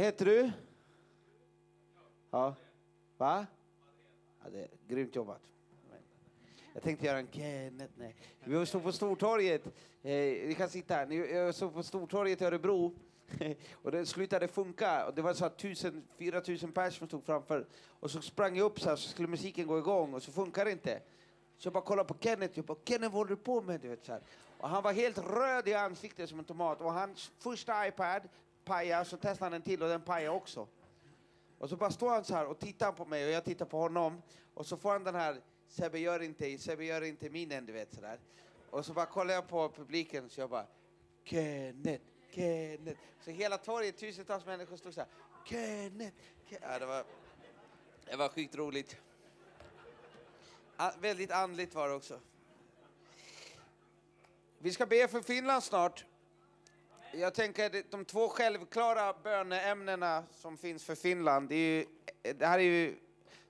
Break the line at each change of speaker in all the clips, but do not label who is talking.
Vad heter du? Ja. Va? Ja, det är grymt jobbat. Jag tänkte göra en Kenneth, nej. Vi stod på Stortorget, eh, vi kan sitta här. Jag stod på Stortorget i Örebro och det slutade funka. Och det var så att 1000, 4000 personer som stod framför. Och så sprang jag upp så här så skulle musiken gå igång och så funkar det inte. Så jag bara kollade på Kenneth, jag bara Kenneth vad håller du på med? Du vet, så här. Och han var helt röd i ansiktet som en tomat och hans första iPad pajar, så testar han en till och den pajar också. Och så bara står han så här och tittar på mig och jag tittar på honom och så får han den här Sebbe gör inte, Sebbe gör inte minen, du vet sådär. Och så bara kollar jag på publiken så jag bara Kenneth, Kenneth. Så hela torget, tusentals människor stod så här Kenneth, Kenneth. Ja, det var, det var sjukt roligt. A- väldigt andligt var det också. Vi ska be för Finland snart. Jag tänker att de två självklara böneämnena som finns för Finland, det, är ju, det här är ju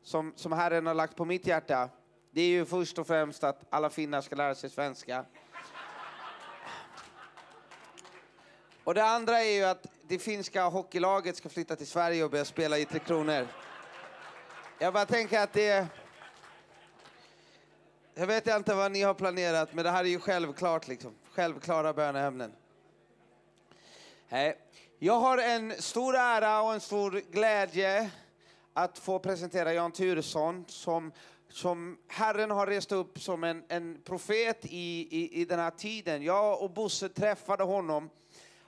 som, som Herren har lagt på mitt hjärta. Det är ju först och främst att alla finnar ska lära sig svenska. Och det andra är ju att det finska hockeylaget ska flytta till Sverige och börja spela i Tre Kronor. Jag bara tänker att det... Jag vet inte vad ni har planerat, men det här är ju självklart liksom. Självklara böneämnen. Hej. Jag har en stor ära och en stor glädje att få presentera Jan Turesson som, som Herren har rest upp som en, en profet i, i, i den här tiden. Jag och Bosse träffade honom.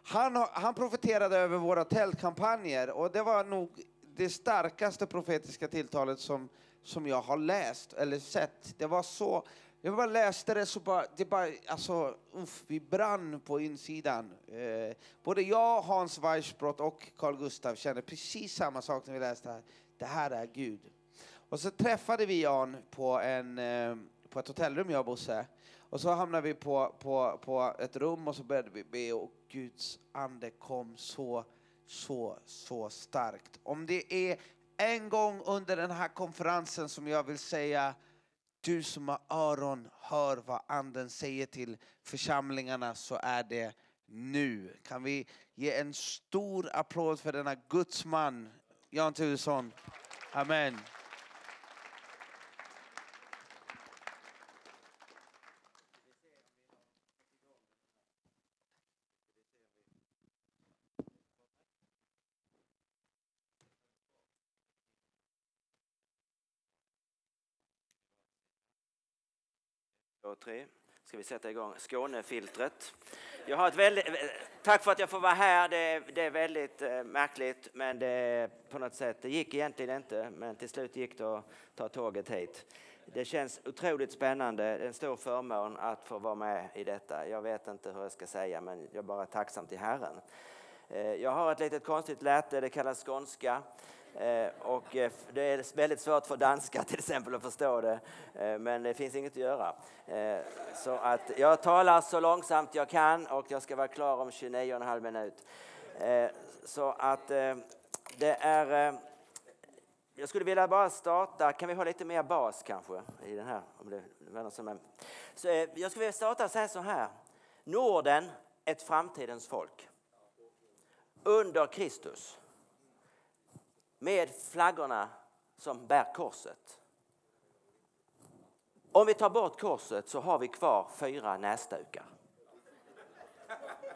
Han, han profeterade över våra tältkampanjer och det var nog det starkaste profetiska tilltalet som, som jag har läst eller sett. Det var så, jag bara läste det så bara, det bara alltså, uff, vi brann på insidan. Eh, både jag, Hans Weissbrott och Carl Gustav kände precis samma sak när vi läste det här. Det här är Gud. Och så träffade vi Jan på, en, eh, på ett hotellrum, jag och Bosse. Och så hamnade vi på, på, på ett rum och så började vi be och Guds ande kom så, så, så starkt. Om det är en gång under den här konferensen som jag vill säga du som har öron, hör vad anden säger till församlingarna så är det nu. Kan vi ge en stor applåd för denna gudsman, Jan Turesson. Amen.
Och tre. Ska vi sätta igång Skånefiltret. Jag har ett väldigt, tack för att jag får vara här. Det är, det är väldigt eh, märkligt, men det, på något sätt, det gick egentligen inte, men till slut gick det att ta tåget hit. Det känns otroligt spännande. Det är en stor förmån att få vara med i detta. Jag vet inte hur jag ska säga, men jag är bara tacksam till Herren. Eh, jag har ett litet konstigt läte, det kallas skånska. Eh, och eh, det är väldigt svårt för danska till exempel att förstå det, eh, men det finns inget att göra. Så att jag talar så långsamt jag kan och jag ska vara klar om 29,5 minut. Så att det är... Jag skulle vilja bara starta, kan vi ha lite mer bas kanske i den här? Om det var som är. Så jag skulle vilja starta och säga så här. Norden, ett framtidens folk. Under Kristus med flaggorna som bär korset. Om vi tar bort korset så har vi kvar fyra näsdukar.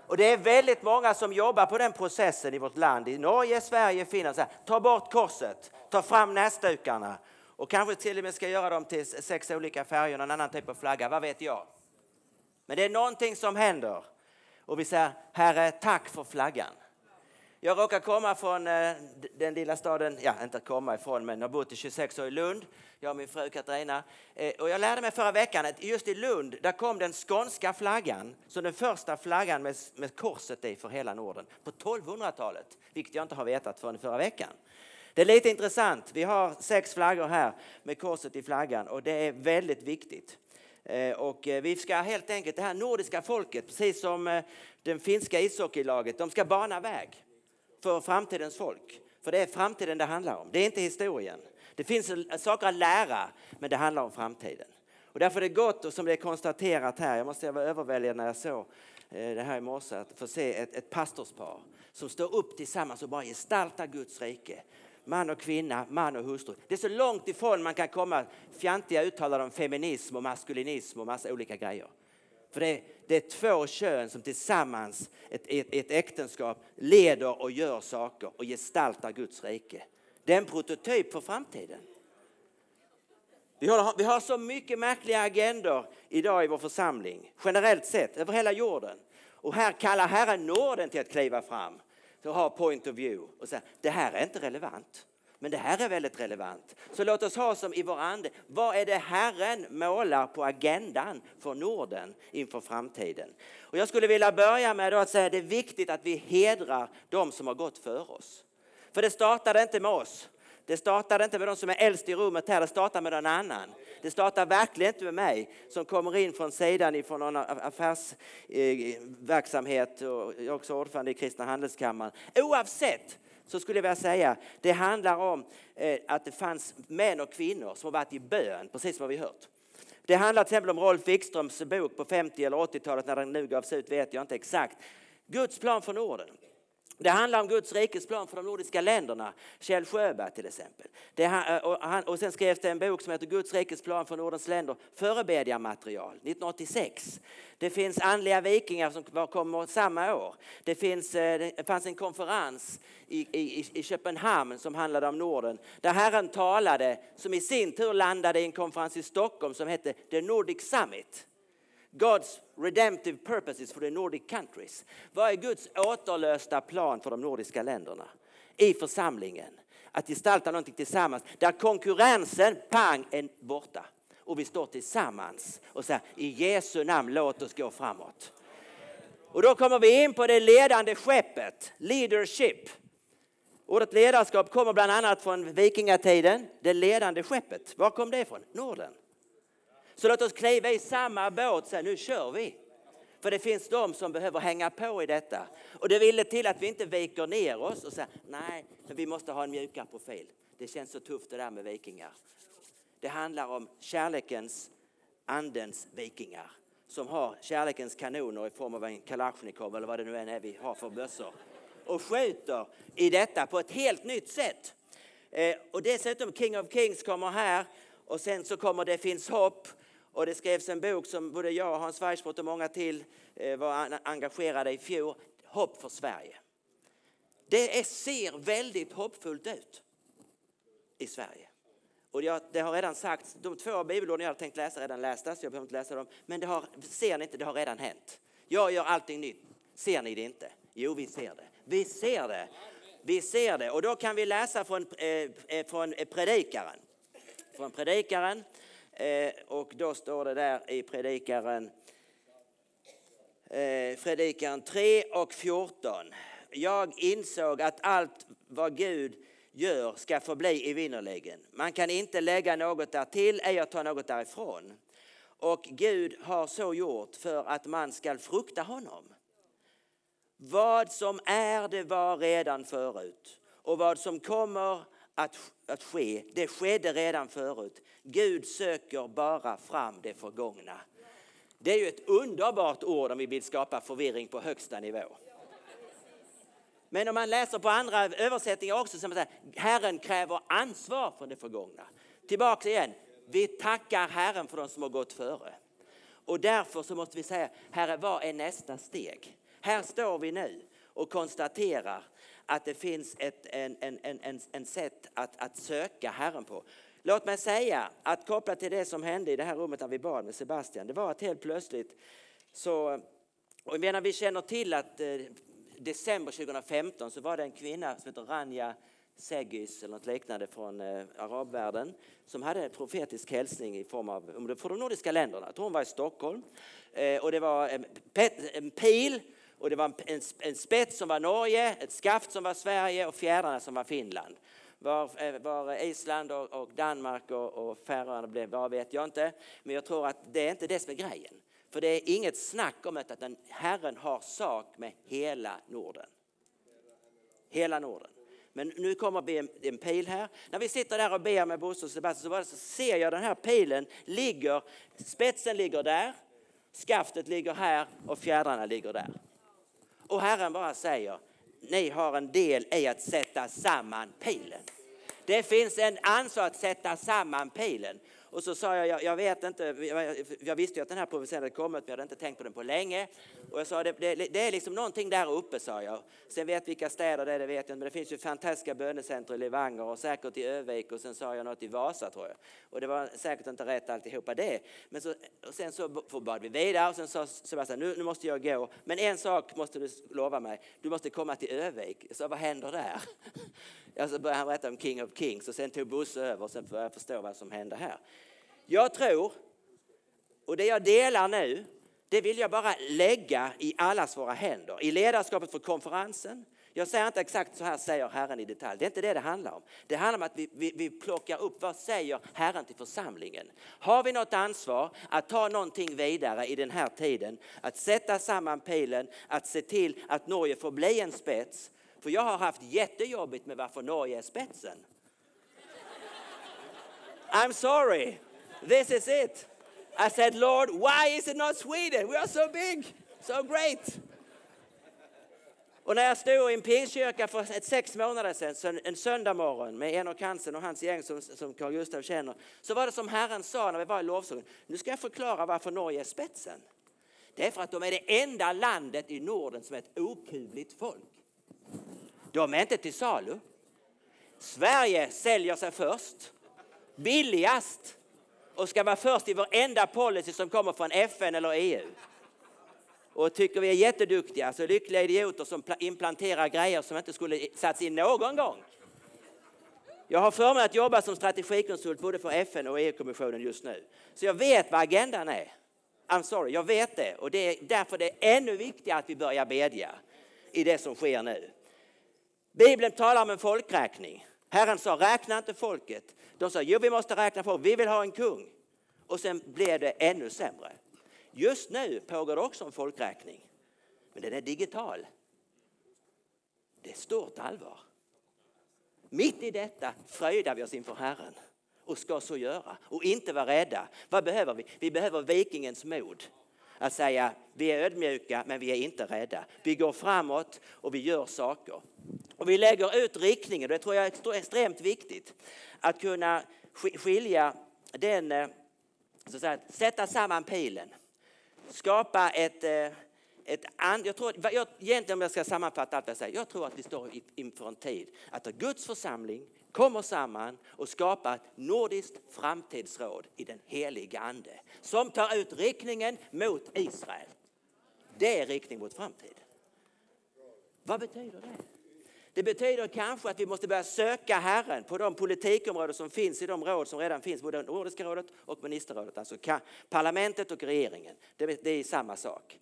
Och det är väldigt många som jobbar på den processen i vårt land, i Norge, Sverige, Finland. Så här, ta bort korset, ta fram näsdukarna och kanske till och med ska göra dem till sex olika färger, och en annan typ av flagga, vad vet jag. Men det är någonting som händer och vi säger Herre, tack för flaggan. Jag råkar komma från eh, den lilla staden, ja inte komma ifrån men jag har bott i 26 år i Lund. Jag och min fru Katarina. Eh, och jag lärde mig förra veckan att just i Lund där kom den skånska flaggan som den första flaggan med, med korset i för hela Norden på 1200-talet. Vilket jag inte har vetat förrän förra veckan. Det är lite intressant. Vi har sex flaggor här med korset i flaggan och det är väldigt viktigt. Eh, och vi ska helt enkelt, det här nordiska folket, precis som den finska ishockeylaget, de ska bana väg för framtidens folk. För det är framtiden det handlar om, det är inte historien. Det finns saker att lära, men det handlar om framtiden. Och därför är det gott, och som det är konstaterat här, jag måste vara överväldigad när jag såg eh, det här i morse, att få se ett, ett pastorspar som står upp tillsammans och bara gestaltar Guds rike. Man och kvinna, man och hustru. Det är så långt ifrån man kan komma fjantiga uttalanden om feminism och maskulinism och massa olika grejer. För det, det är två kön som tillsammans, ett, ett, ett äktenskap, leder och gör saker och gestaltar Guds rike. Det är en prototyp för framtiden. Vi har, vi har så mycket märkliga agendor idag i vår församling, generellt sett, över hela jorden. Och här kallar Herren Norden till att kliva fram och ha point of view och säga det här är inte relevant. Men det här är väldigt relevant. Så låt oss ha som i vår ande, vad är det Herren målar på agendan för Norden inför framtiden? Och jag skulle vilja börja med att säga att det är viktigt att vi hedrar de som har gått för oss. För det startade inte med oss. Det startade inte med de som är äldst i rummet här, det startade med någon annan. Det startar verkligen inte med mig som kommer in från sidan från någon affärsverksamhet och jag är också ordförande i Kristna Handelskammaren. Oavsett så skulle jag vilja säga det handlar om eh, att det fanns män och kvinnor som har varit i bön, precis som vi hört. Det handlar till exempel om Rolf Wikströms bok på 50 eller 80-talet när den nu gavs ut vet jag inte exakt. Guds plan för Norden. Det handlar om Guds rikes plan för de nordiska länderna. Kjell Sjöberg till exempel. Det, eh, och, han, och sen skrevs det en bok som heter Guds rikes plan för Nordens länder. Förebedjarmaterial 1986. Det finns andliga vikingar som kommer samma år. Det, finns, eh, det fanns en konferens i, i, i Köpenhamn som handlade om Norden. Där Herren talade som i sin tur landade i en konferens i Stockholm som hette The Nordic Summit. God's redemptive purposes for the Nordic countries. Vad är Guds återlösta plan för de nordiska länderna? I församlingen. Att gestalta någonting tillsammans där konkurrensen, pang, är borta. Och vi står tillsammans och säger i Jesu namn låt oss gå framåt. Och då kommer vi in på det ledande skeppet, leadership. Ordet ledarskap kommer bland annat från vikingatiden, det ledande skeppet. Var kom det ifrån? Norden. Så låt oss kliva i samma båt och säga nu kör vi. För det finns de som behöver hänga på i detta. Och det ville till att vi inte viker ner oss och säger nej, men vi måste ha en mjukare profil. Det känns så tufft det där med vikingar. Det handlar om kärlekens, andens vikingar som har kärlekens kanoner i form av en kalasjnikov eller vad det nu än är vi har för bössor och skjuter i detta på ett helt nytt sätt. Eh, och dessutom King of Kings kommer här och sen så kommer Det finns hopp och det skrevs en bok som både jag, Hans Weissbrott och många till eh, var engagerade i fjol. Hopp för Sverige. Det är, ser väldigt hoppfullt ut i Sverige. Och jag, det har redan sagts, de två bibelorden jag hade tänkt läsa redan lästa, så jag behöver inte läsa dem. Men det har, ser ni inte, det har redan hänt. Jag gör allting nytt. Ser ni det inte? Jo, vi ser det. Vi ser det. Vi ser det. Och då kan vi läsa från, eh, eh från Predikaren. Från Predikaren Eh, och då står det där i Predikaren, eh, Predikaren 3 och 14. Jag insåg att allt vad Gud gör ska förbli evinnerligen. Man kan inte lägga något därtill, ej ta något därifrån. Och Gud har så gjort för att man ska frukta honom. Vad som är det var redan förut och vad som kommer att, att ske, det skedde redan förut. Gud söker bara fram det förgångna. Det är ju ett underbart ord om vi vill skapa förvirring på högsta nivå. Men om man läser på andra översättningar också så man säger Herren kräver ansvar för det förgångna. Tillbaka igen. Vi tackar Herren för de som har gått före. Och därför så måste vi säga, Herre vad är nästa steg? Här står vi nu och konstaterar att det finns ett en, en, en, en, sätt att, att söka Herren på. Låt mig säga att kopplat till det som hände i det här rummet när vi bad med Sebastian, det var att helt plötsligt så, och jag menar, vi känner till att eh, december 2015 så var det en kvinna som heter Rania Segis eller något liknande från eh, arabvärlden som hade en profetisk hälsning i form av för de nordiska länderna. Jag tror hon var i Stockholm eh, och det var en, en pil och det var en, en spets som var Norge, ett skaft som var Sverige och fjädrarna som var Finland. Var, eh, var Island och, och Danmark och, och Färöarna blev, vad vet jag inte. Men jag tror att det är inte det som är grejen. För det är inget snack om att den Herren har sak med hela Norden. Hela Norden. Men nu kommer det en, en pil här. När vi sitter där och ber med Bosse och Sebastian så ser jag den här pilen ligger, spetsen ligger där, skaftet ligger här och fjädrarna ligger där. Och Herren bara säger, ni har en del i att sätta samman pilen. Det finns en ansvar att sätta samman pilen. Och så sa jag, jag, jag vet inte, jag, jag, visste ju att den här profetian hade kommit men jag hade inte tänkt på den på länge. Och jag sa, det, det, det, är liksom någonting där uppe sa jag. Sen vet vilka städer det är, det vet jag inte, men det finns ju fantastiska bönecenter i Levanger och säkert i Övik och sen sa jag något i Vasa tror jag. Och det var säkert inte rätt alltihopa det. Men så, och sen så bad vi vidare och sen sa Sebastian, nu, nu måste jag gå. Men en sak måste du lova mig, du måste komma till Övik. Så vad händer där? Ja, så började han berätta om King of Kings och sen tog Bosse över och sen började jag förstå vad som hände här. Jag tror, och det jag delar nu, det vill jag bara lägga i allas våra händer. I ledarskapet för konferensen. Jag säger inte exakt så här säger Herren i detalj. Det är inte det det handlar om. Det handlar om att vi, vi, vi plockar upp vad säger Herren till församlingen. Har vi något ansvar att ta någonting vidare i den här tiden, att sätta samman pilen, att se till att Norge får bli en spets. För jag har haft jättejobbigt med varför Norge är spetsen. I'm sorry. This is it. I said, Lord, why is it not Sweden? We are so big, so great. Och när jag stod i en pingstkyrka för ett sex månader sedan, en söndag morgon med Enok Hansen och hans gäng som, som Carl Gustav känner, så var det som Herren sa när vi var i lovsången. Nu ska jag förklara varför Norge är spetsen. Det är för att de är det enda landet i Norden som är ett okuvligt folk. De är inte till salu. Sverige säljer sig först, billigast och ska vara först i varenda policy som kommer från FN eller EU. Och tycker vi är jätteduktiga, så lyckliga idioter som implanterar grejer som inte skulle satts in någon gång. Jag har förmånen att jobba som strategikonsult både för FN och EU-kommissionen just nu. Så jag vet vad agendan är. I'm sorry, jag vet det. Och det är därför det är ännu viktigare att vi börjar bedja i det som sker nu. Bibeln talar om en folkräkning. Herren sa, räkna inte folket. De sa, jo vi måste räkna folk, vi vill ha en kung. Och sen blev det ännu sämre. Just nu pågår det också en folkräkning. Men den är digital. Det är stort allvar. Mitt i detta fröjdar vi oss inför Herren och ska så göra och inte vara rädda. Vad behöver vi? Vi behöver vikingens mod. Att säga vi är ödmjuka men vi är inte rädda. Vi går framåt och vi gör saker. Och vi lägger ut riktningen. Det tror jag är extremt viktigt. Att kunna skilja den, eh, så att säga, sätta samman pilen. Skapa ett, eh, ett and, jag tror, jag, egentligen om jag ska sammanfatta allt jag säger, jag tror att vi står inför en tid att Guds församling kommer samman och skapar ett nordiskt framtidsråd i den heliga ande som tar ut riktningen mot Israel. Det är riktning mot framtiden. Vad betyder det? Det betyder kanske att vi måste börja söka Herren på de politikområden som finns i de råd som redan finns, både Nordiska rådet och ministerrådet, alltså parlamentet och regeringen. Det är samma sak.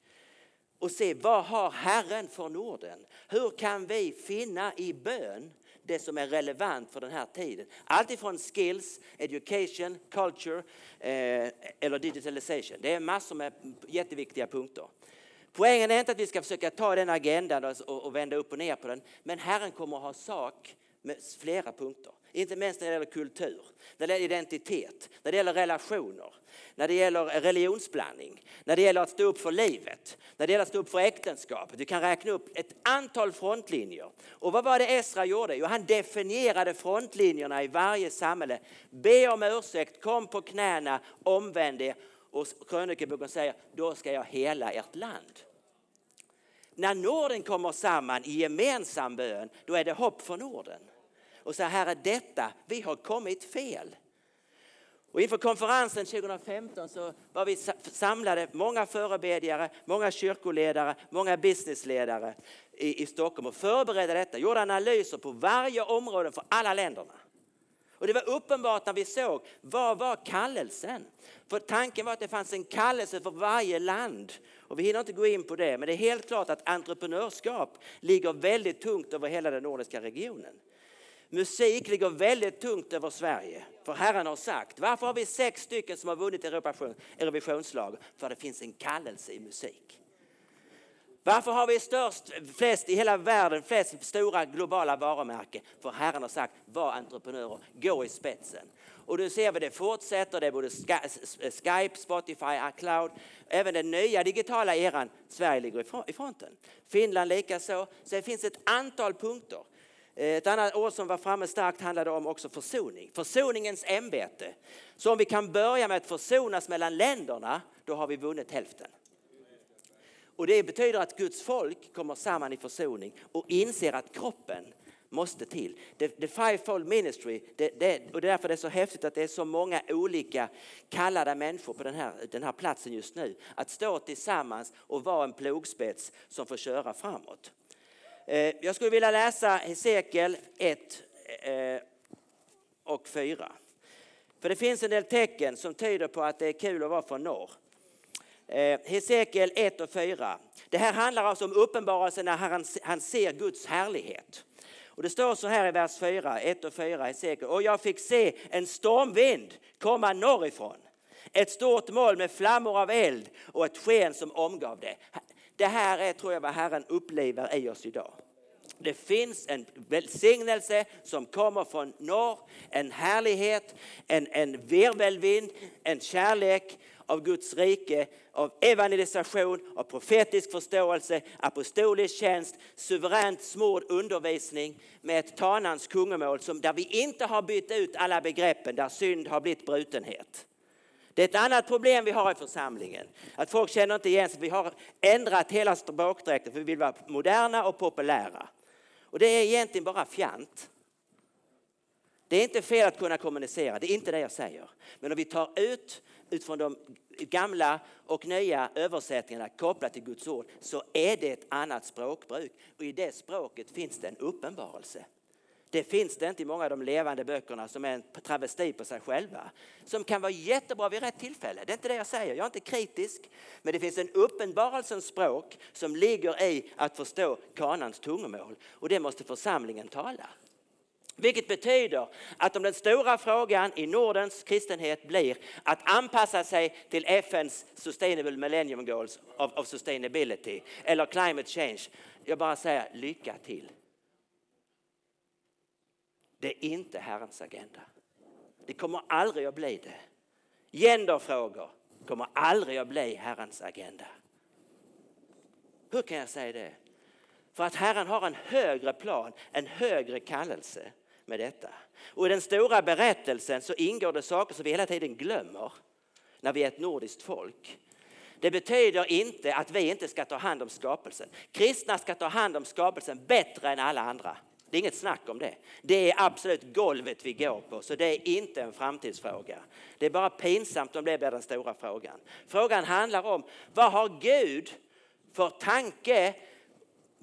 Och se vad har Herren för Norden? Hur kan vi finna i bön det som är relevant för den här tiden. Allt ifrån skills, education, culture eh, eller digitalization. Det är massor med jätteviktiga punkter. Poängen är inte att vi ska försöka ta den agendan och, och vända upp och ner på den. Men Herren kommer att ha sak med flera punkter. Inte minst när det gäller kultur, när det gäller identitet, när det gäller relationer, när det gäller religionsblandning, när det gäller att stå upp för livet, när det gäller att stå upp för äktenskapet. Du kan räkna upp ett antal frontlinjer. Och vad var det Esra gjorde? Jo, han definierade frontlinjerna i varje samhälle. Be om ursäkt, kom på knäna, omvänd er. Och krönikeboken säger, då ska jag hela ert land. När Norden kommer samman i gemensam bön, då är det hopp för Norden och så här är detta, vi har kommit fel. Och inför konferensen 2015 så var vi samlade många förebedjare, många kyrkoledare, många businessledare i, i Stockholm och förberedde detta, gjorde analyser på varje område för alla länderna. Och det var uppenbart när vi såg, vad var kallelsen? För tanken var att det fanns en kallelse för varje land. Och vi hinner inte gå in på det, men det är helt klart att entreprenörskap ligger väldigt tungt över hela den nordiska regionen. Musik ligger väldigt tungt över Sverige. För Herren har sagt, varför har vi sex stycken som har vunnit Eurovisionslag? För det finns en kallelse i musik. Varför har vi störst, flest i hela världen, flest stora globala varumärken? För Herren har sagt, var entreprenörer, gå i spetsen. Och nu ser vi det fortsätter, det är både Skype, Spotify, iCloud, även den nya digitala eran, Sverige ligger i fronten. Finland likaså. Så det finns ett antal punkter. Eh, ett annat ord som var framme starkt handlade om också försoning. Försoningens ämbete. Så om vi kan börja med att försonas mellan länderna, då har vi vunnit hälften. Och det betyder att Guds folk kommer samman i försoning och inser att kroppen måste till. The, the fivefold ministry, det, det, och det är därför det är så häftigt att det är så många olika kallade människor på den här, den här platsen just nu. Att stå tillsammans och vara en plogspets som får köra framåt. Eh, jag skulle vilja läsa Hesekiel 1 eh, och 4. För det finns en del tecken som tyder på att det är kul att vara från norr. Eh, Hesekiel 1 och 4. Det här handlar alltså om uppenbarelsen när han, han ser Guds härlighet. Och det står så här i vers 4, 1 och 4 Hesekiel. Och jag fick se en stormvind komma norrifrån. Ett stort moln med flammor av eld och ett sken som omgav det. Det här är tror jag vad Herren upplever i oss idag. Det finns en välsignelse som kommer från norr, en härlighet, en, en virvelvind, en kärlek av Guds rike, av evangelisation, av profetisk förståelse, apostolisk tjänst, suveränt smord undervisning med ett tanans kungamål som, där vi inte har bytt ut alla begreppen där synd har blivit brutenhet. Det är ett annat problem vi har i församlingen. Att folk känner inte igen sig. Vi har ändrat hela språkdräkten för vi vill vara moderna och populära. Och det är egentligen bara fjant. Det är inte fel att kunna kommunicera, det är inte det jag säger. Men om vi tar ut utifrån de gamla och nya översättningarna kopplat till Guds ord så är det ett annat språkbruk och i det språket finns det en uppenbarelse. Det finns det inte i många av de levande böckerna som är en travesti på sig själva. Som kan vara jättebra vid rätt tillfälle. Det är inte det jag säger, jag är inte kritisk. Men det finns en uppenbarelsens språk som ligger i att förstå kanans tungomål. Och det måste församlingen tala. Vilket betyder att om den stora frågan i Nordens kristenhet blir att anpassa sig till FNs Sustainable Millennium Goals of, of Sustainability eller Climate Change. Jag bara säger lycka till. Det är inte Herrens agenda. Det kommer aldrig att bli det. Genderfrågor kommer aldrig att bli Herrens agenda. Hur kan jag säga det? För att Herren har en högre plan, en högre kallelse med detta. Och i den stora berättelsen så ingår det saker som vi hela tiden glömmer när vi är ett nordiskt folk. Det betyder inte att vi inte ska ta hand om skapelsen. Kristna ska ta hand om skapelsen bättre än alla andra. Det är inget snack om det. Det är absolut golvet vi går på, så det är inte en framtidsfråga. Det är bara pinsamt om det blir den stora frågan. Frågan handlar om vad har Gud för tanke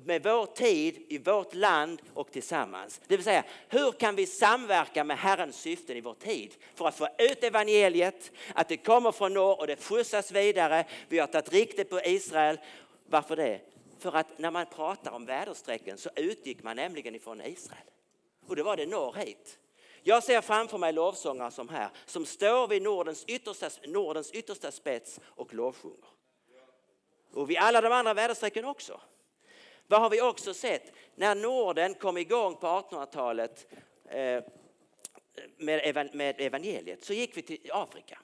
med vår tid, i vårt land och tillsammans. Det vill säga, hur kan vi samverka med Herrens syften i vår tid för att få ut evangeliet, att det kommer från norr och det skjutsas vidare. Vi har tagit riktigt på Israel. Varför det? För att när man pratar om väderstrecken så utgick man nämligen ifrån Israel. Och det var det norr hit. Jag ser framför mig lovsångare som här, som står vid Nordens yttersta, Nordens yttersta spets och lovsjunger. Och vid alla de andra väderstrecken också. Vad har vi också sett? När Norden kom igång på 1800-talet eh, med evangeliet så gick vi till Afrika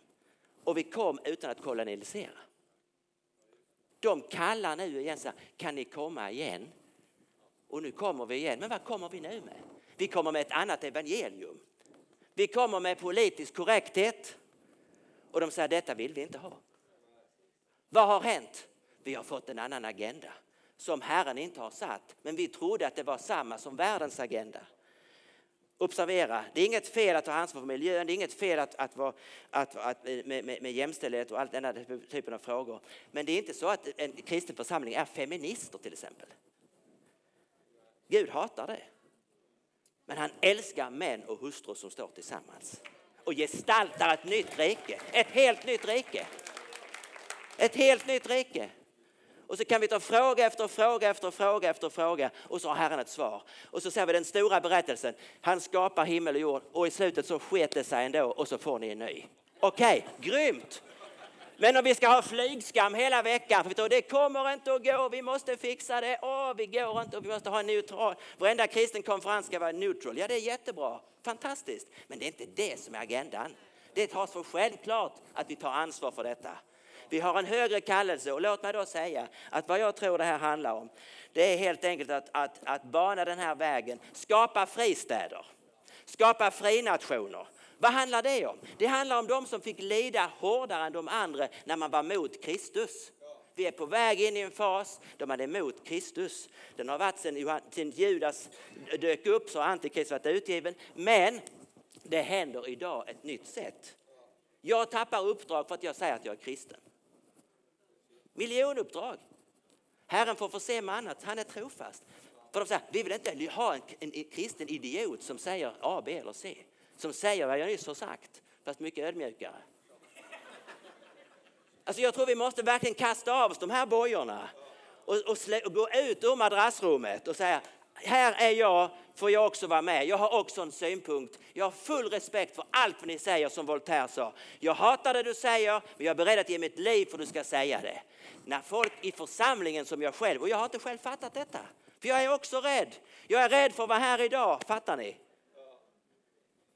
och vi kom utan att kolonisera. De kallar nu igen så kan ni komma igen? Och nu kommer vi igen. Men vad kommer vi nu med? Vi kommer med ett annat evangelium. Vi kommer med politisk korrekthet. Och de säger detta vill vi inte ha. Vad har hänt? Vi har fått en annan agenda som Herren inte har satt. Men vi trodde att det var samma som världens agenda. Observera, det är inget fel att ta ansvar för miljön, det är inget fel att, att, vara, att, att med, med, med, jämställdhet och all denna typen av frågor. Men det är inte så att en kristen församling är feminister till exempel. Gud hatar det. Men han älskar män och hustrur som står tillsammans och gestaltar ett nytt rike, ett helt nytt rike. Ett helt nytt rike. Och så kan vi ta fråga efter fråga efter fråga efter fråga och så har Herren ett svar. Och så ser vi den stora berättelsen. Han skapar himmel och jord och i slutet så sket det sig ändå och så får ni en ny. Okej, okay, grymt! Men om vi ska ha flygskam hela veckan, för vi tror det kommer inte att gå, vi måste fixa det, åh, vi går inte och vi måste ha en neutral, varenda kristen konferens ska vara neutral. Ja, det är jättebra, fantastiskt, men det är inte det som är agendan. Det tas för självklart att vi tar ansvar för detta. Vi har en högre kallelse och låt mig då säga att vad jag tror det här handlar om, det är helt enkelt att, att, att bana den här vägen, skapa fristäder, skapa frinationer. Vad handlar det om? Det handlar om de som fick lida hårdare än de andra när man var mot Kristus. Vi är på väg in i en fas då man är emot Kristus. Den har varit sedan Judas dök upp så har Antikrist varit utgiven. Men det händer idag ett nytt sätt. Jag tappar uppdrag för att jag säger att jag är kristen. Miljonuppdrag. Herren får förse med annat, han är trofast. För de säger, vi vill inte ha en, en, en kristen idiot som säger A, B eller C. Som säger vad jag nyss har sagt, fast mycket ödmjukare. Alltså jag tror vi måste verkligen kasta av oss de här bojorna och, och, och gå ut ur madrassrummet och säga, här är jag, får jag också vara med. Jag har också en synpunkt. Jag har full respekt för allt vad ni säger som Voltaire sa. Jag hatar det du säger, men jag är beredd att ge mitt liv för att du ska säga det. När folk i församlingen som jag själv, och jag har inte själv fattat detta, för jag är också rädd. Jag är rädd för att vara här idag, fattar ni?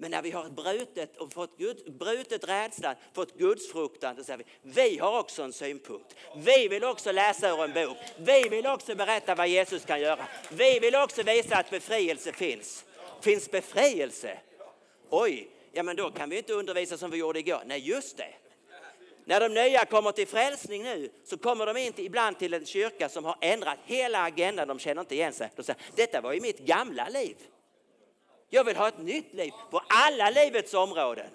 Men när vi har brutit, och fått Gud, brutit rädslan, fått gudsfruktan, då säger vi, vi har också en synpunkt. Vi vill också läsa ur en bok. Vi vill också berätta vad Jesus kan göra. Vi vill också visa att befrielse finns. Finns befrielse? Oj, ja men då kan vi inte undervisa som vi gjorde igår. Nej, just det. När de nya kommer till frälsning nu så kommer de inte ibland till en kyrka som har ändrat hela agendan. De känner inte igen sig. De säger, detta var ju mitt gamla liv. Jag vill ha ett nytt liv på alla livets områden.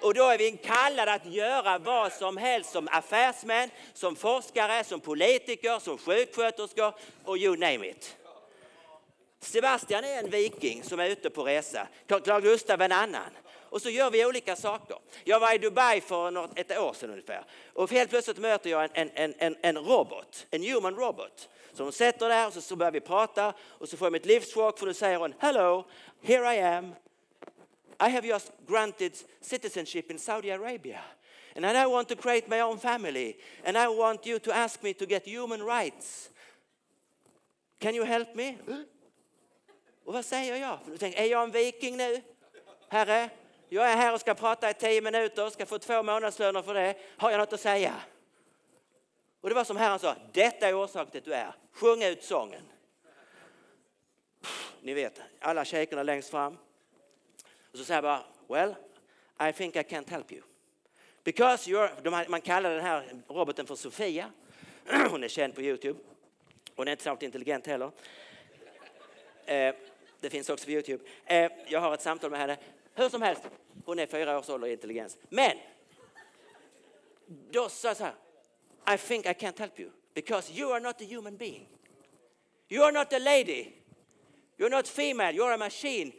Och då är vi kallade att göra vad som helst som affärsmän, som forskare, som politiker, som sjuksköterskor och you name it. Sebastian är en viking som är ute på resa. Carl Gustav en annan. Och så gör vi olika saker. Jag var i Dubai för något, ett år sedan ungefär. Och helt plötsligt möter jag en, en, en, en robot, en human robot. Så hon sätter där och så, så börjar vi prata och så får jag mitt livschock för då säger hon Hello, here I am. I have just granted citizenship in Saudi Arabia. And I want to create my own family. And I want you to ask me to get human rights. Can you help me? Och vad säger jag? är jag en viking nu? Herre, jag är här och ska prata i tio minuter, ska få två månadslöner för det. Har jag något att säga? Och det var som Herren sa, detta är orsaken till att du är. Sjung ut sången. Ni vet, alla shakerna längst fram. Och så säger jag bara, well, I think I can't help you. Because you're, man kallar den här roboten för Sofia. Hon är känd på Youtube. Hon är inte särskilt intelligent heller. Eh, det finns också på Youtube. Eh, jag har ett samtal med henne. Hur som helst, hon är fyra års ålder i intelligens. Men då sa jag så här, I think I can't help you because you are not a human being. You are not a lady. You're not female. You're a machine.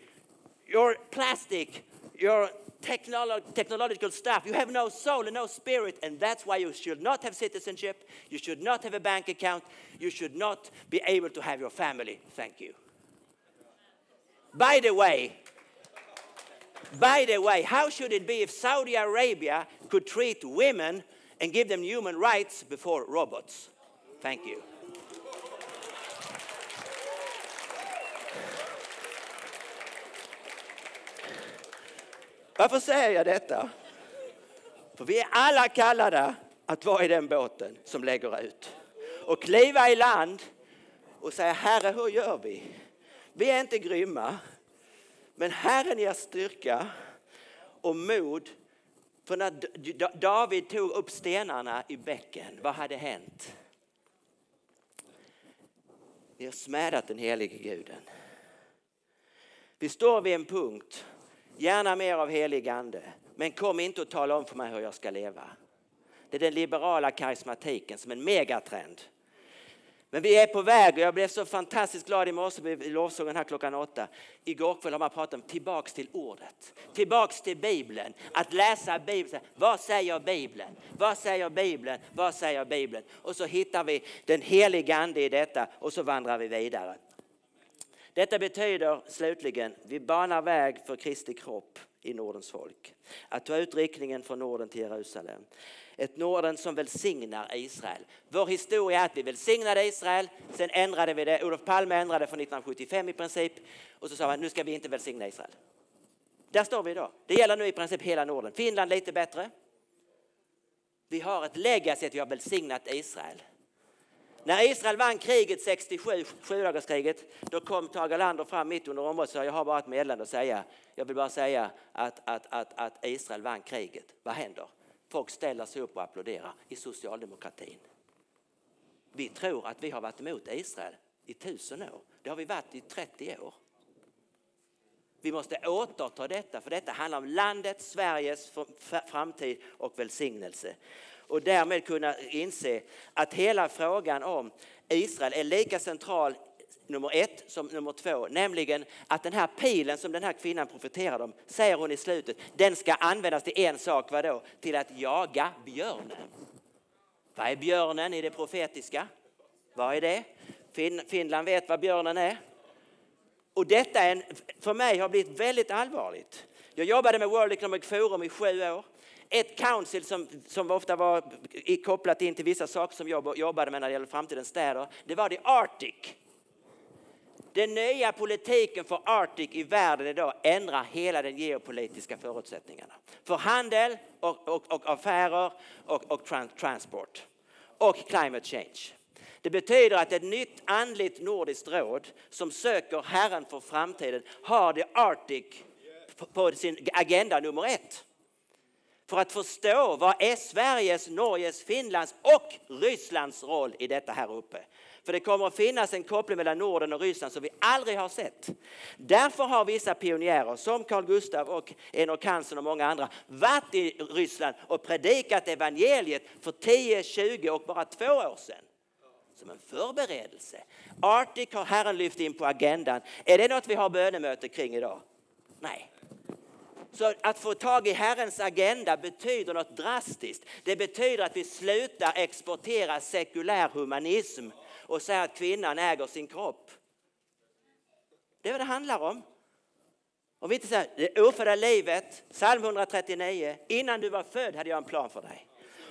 You're plastic. You're technolo technological stuff. You have no soul and no spirit, and that's why you should not have citizenship. You should not have a bank account. You should not be able to have your family. Thank you. By the way, by the way, how should it be if Saudi Arabia could treat women and give them human rights before robots? Thank you. Varför säger jag detta? För vi är alla kallade att vara i den båten som lägger ut och kliva i land och säga Herre, hur gör vi? Vi är inte grymma, men Herren ger styrka och mod. För när David tog upp stenarna i bäcken, vad hade hänt? Vi har smädat den helige guden. Vi står vid en punkt, gärna mer av helig ande, men kom inte och tala om för mig hur jag ska leva. Det är den liberala karismatiken som en megatrend. Men vi är på väg och jag blev så fantastiskt glad i morse i lovsången här klockan åtta. Igår kväll har man pratat om tillbaks till ordet, tillbaks till Bibeln. Att läsa Bibeln. Vad säger Bibeln? Vad säger Bibeln? Vad säger Bibeln? Och så hittar vi den heliga ande i detta och så vandrar vi vidare. Detta betyder slutligen, vi banar väg för Kristi kropp i Nordens folk. Att ta ut riktningen från Norden till Jerusalem. Ett Norden som välsignar Israel. Vår historia är att vi välsignade Israel, sen ändrade vi det. Olof Palme ändrade från 1975 i princip och så sa man nu ska vi inte välsigna Israel. Där står vi idag. Det gäller nu i princip hela Norden. Finland lite bättre. Vi har ett legacy att vi har välsignat Israel. När Israel vann kriget 67, sjudagarskriget, då kom Tage Erlander fram mitt under området och sa jag har bara ett meddelande att säga. Jag vill bara säga att, att, att, att Israel vann kriget. Vad händer? Folk ställer sig upp och applåderar i socialdemokratin. Vi tror att vi har varit emot Israel i tusen år. Det har vi varit i 30 år. Vi måste återta detta, för detta handlar om landet Sveriges framtid och välsignelse. Och därmed kunna inse att hela frågan om Israel är lika central nummer ett som nummer två, nämligen att den här pilen som den här kvinnan profeterade om, säger hon i slutet, den ska användas till en sak, vadå? Till att jaga björnen. Vad är björnen i det profetiska? Vad är det? Fin Finland vet vad björnen är. Och detta är en, för mig har blivit väldigt allvarligt. Jag jobbade med World Economic Forum i sju år. Ett council som, som ofta var kopplat in till vissa saker som jag jobbade med när det gäller framtidens städer, det var The Arctic. Den nya politiken för Arctic i världen idag ändrar hela den geopolitiska förutsättningarna. För handel och, och, och affärer och, och transport. Och climate change. Det betyder att ett nytt andligt nordiskt råd som söker Herren för framtiden har det Arctic på sin agenda nummer ett. För att förstå vad är Sveriges, Norges, Finlands och Rysslands roll i detta här uppe. För det kommer att finnas en koppling mellan Norden och Ryssland som vi aldrig har sett. Därför har vissa pionjärer som Carl Gustav och Enok Hansen och många andra varit i Ryssland och predikat evangeliet för 10, 20 och bara två år sedan som en förberedelse. Arctic har Herren lyft in på agendan. Är det något vi har bönemöte kring idag? Nej. Så att få tag i Herrens agenda betyder något drastiskt. Det betyder att vi slutar exportera sekulär humanism och säga att kvinnan äger sin kropp. Det är vad det handlar om. Om vi inte säger det ofödda livet, psalm 139, innan du var född hade jag en plan för dig.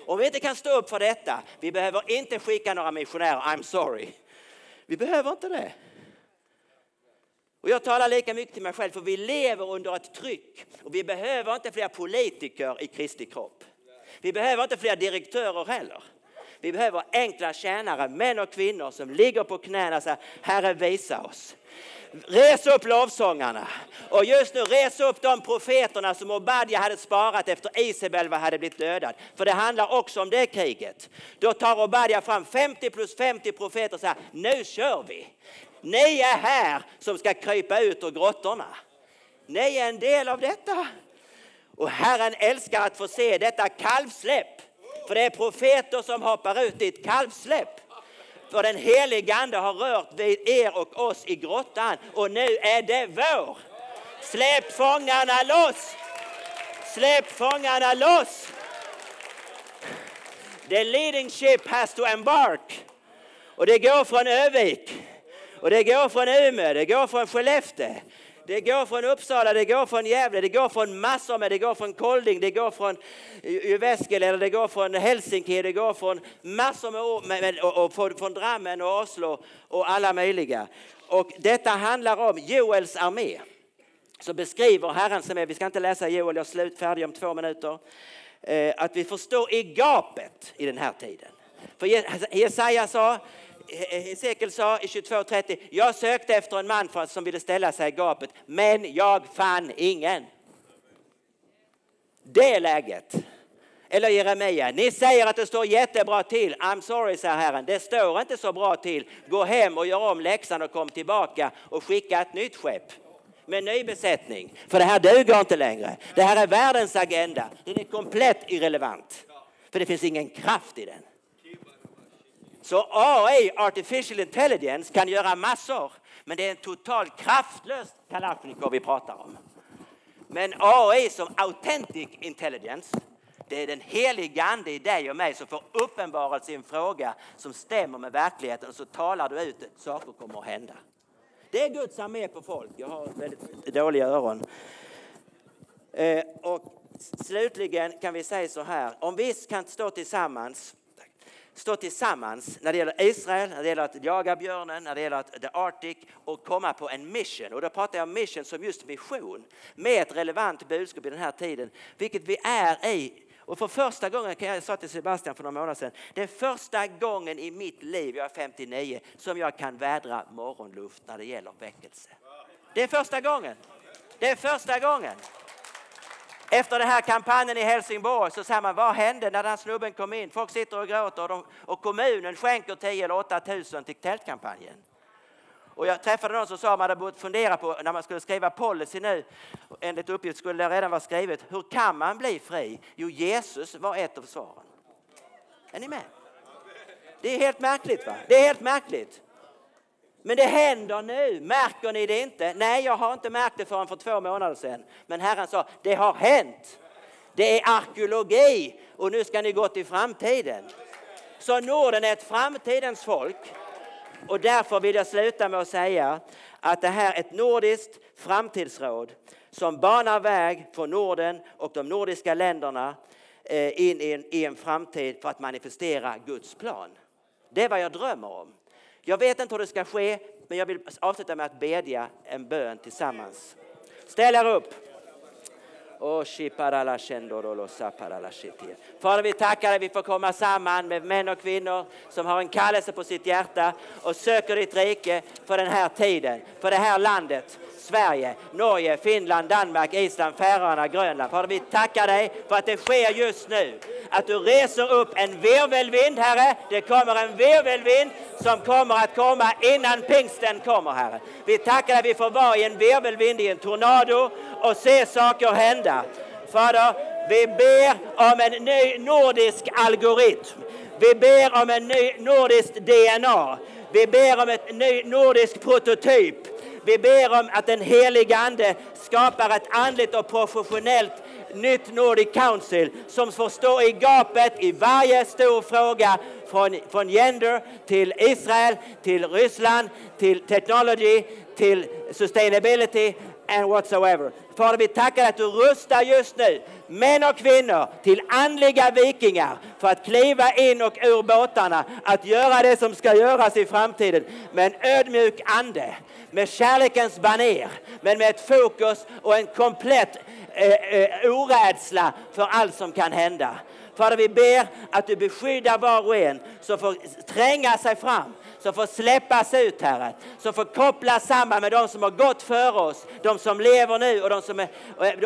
Om vi inte kan stå upp för detta, vi behöver inte skicka några missionärer, I'm sorry. Vi behöver inte det. Och jag talar lika mycket till mig själv, för vi lever under ett tryck. Och vi behöver inte fler politiker i Kristi kropp. Vi behöver inte fler direktörer heller. Vi behöver enkla tjänare, män och kvinnor som ligger på knäna och säger Herre visa oss. Res upp lovsångarna. Och just nu res upp de profeterna som Obadja hade sparat efter Isabel hade blivit dödad. För det handlar också om det kriget. Då tar Obadja fram 50 plus 50 profeter och säger nu kör vi. Ni är här som ska krypa ut ur grottorna. Ni är en del av detta. Och Herren älskar att få se detta kalvsläpp. För det är profeter som hoppar ut i ett kalvsläpp. För den helige Ande har rört vid er och oss i grottan och nu är det vår. Släpp fångarna loss! Släpp fångarna loss! The leading ship has to embark. Och det går från Övik, och det går från Umeå, det går från Skellefteå, det går från Uppsala, det går från Gävle, det går från massor med, det går från Kolding, det går från Jyväskylä, det går från Helsinki, det går från massor med, med och, och från, från Drammen och Oslo och alla möjliga. Och detta handlar om Joels armé. Så beskriver Herren som är, vi ska inte läsa Joel, jag är slut, färdig om två minuter. Eh, att vi förstår i gapet i den här tiden. För Jesaja sa, Hesekiel sa i 22.30, jag sökte efter en man för, som ville ställa sig i gapet, men jag fann ingen. Det läget. Eller Jeremia, ni säger att det står jättebra till. I'm sorry, säger Herren, det står inte så bra till. Gå hem och gör om läxan och kom tillbaka och skicka ett nytt skepp med ny besättning. För det här duger inte längre. Det här är världens agenda. Den är komplett irrelevant. För det finns ingen kraft i den. Så AI, artificial intelligence, kan göra massor. Men det är en totalt kraftlös Kalashnikov vi pratar om. Men AI som authentic intelligence, det är den heliga ande i dig och mig som får uppenbarelse i en fråga som stämmer med verkligheten och så talar du ut att saker kommer att hända. Det är Guds armé på folk. Jag har väldigt dåliga öron. Eh, och slutligen kan vi säga så här, om vi kan stå tillsammans stå tillsammans när det gäller Israel, när det gäller att jaga björnen, när det gäller att, the Arctic och komma på en mission. Och då pratar jag om mission som just mission med ett relevant budskap i den här tiden, vilket vi är i och för första gången, kan jag sa till Sebastian för några månader sedan, det är första gången i mitt liv, jag är 59, som jag kan vädra morgonluft när det gäller väckelse. Det är första gången. Det är första gången. Efter den här kampanjen i Helsingborg så säger man, vad hände när den snubben kom in? Folk sitter och gråter och, de, och kommunen skänker 10 eller 8 000 till tältkampanjen. Och jag träffade någon som sa att man hade börjat fundera på när man skulle skriva policy nu. Enligt uppgift skulle det redan vara skrivet. Hur kan man bli fri? Jo, Jesus var ett av svaren. Är ni med? Det är helt märkligt va? Det är helt märkligt. Men det händer nu. Märker ni det inte? Nej, jag har inte märkt det förrän för två månader sedan. Men Herren sa, det har hänt. Det är arkeologi och nu ska ni gå till framtiden. Så Norden är ett framtidens folk. Och därför vill jag sluta med att säga att det här är ett nordiskt framtidsråd som banar väg för Norden och de nordiska länderna eh, in i en, i en framtid för att manifestera Guds plan. Det är vad jag drömmer om. Jag vet inte hur det ska ske, men jag vill avsluta med att bedja en bön tillsammans. Ställ er upp. Oh, Fader, vi tackar dig, vi får komma samman med män och kvinnor som har en kallelse på sitt hjärta och söker ditt rike för den här tiden, för det här landet. Sverige, Norge, Finland, Danmark, Island, Färöarna, Grönland. Fader, vi tackar dig för att det sker just nu. Att du reser upp en virvelvind, Herre. Det kommer en virvelvind som kommer att komma innan pingsten kommer, Herre. Vi tackar dig, vi får vara i en virvelvind, i en tornado och se saker hända. Fader, vi ber om en ny nordisk algoritm. Vi ber om en ny nordisk DNA. Vi ber om ett ny nordisk prototyp. Vi ber om att den heliga Ande skapar ett andligt och professionellt nytt Nordic Council som får stå i gapet i varje stor fråga från, från gender till Israel, till Ryssland, till technology, till sustainability and whatsoever. Fader, vi tackar att du rustar just nu män och kvinnor till andliga vikingar för att kliva in och ur båtarna, att göra det som ska göras i framtiden med en ödmjuk ande, med kärlekens baner, men med ett fokus och en komplett eh, eh, orädsla för allt som kan hända. Fader, vi ber att du beskyddar var och en som får tränga sig fram som får släppas ut, Herre. Som får kopplas samman med de som har gått före oss, de som lever nu och de som är,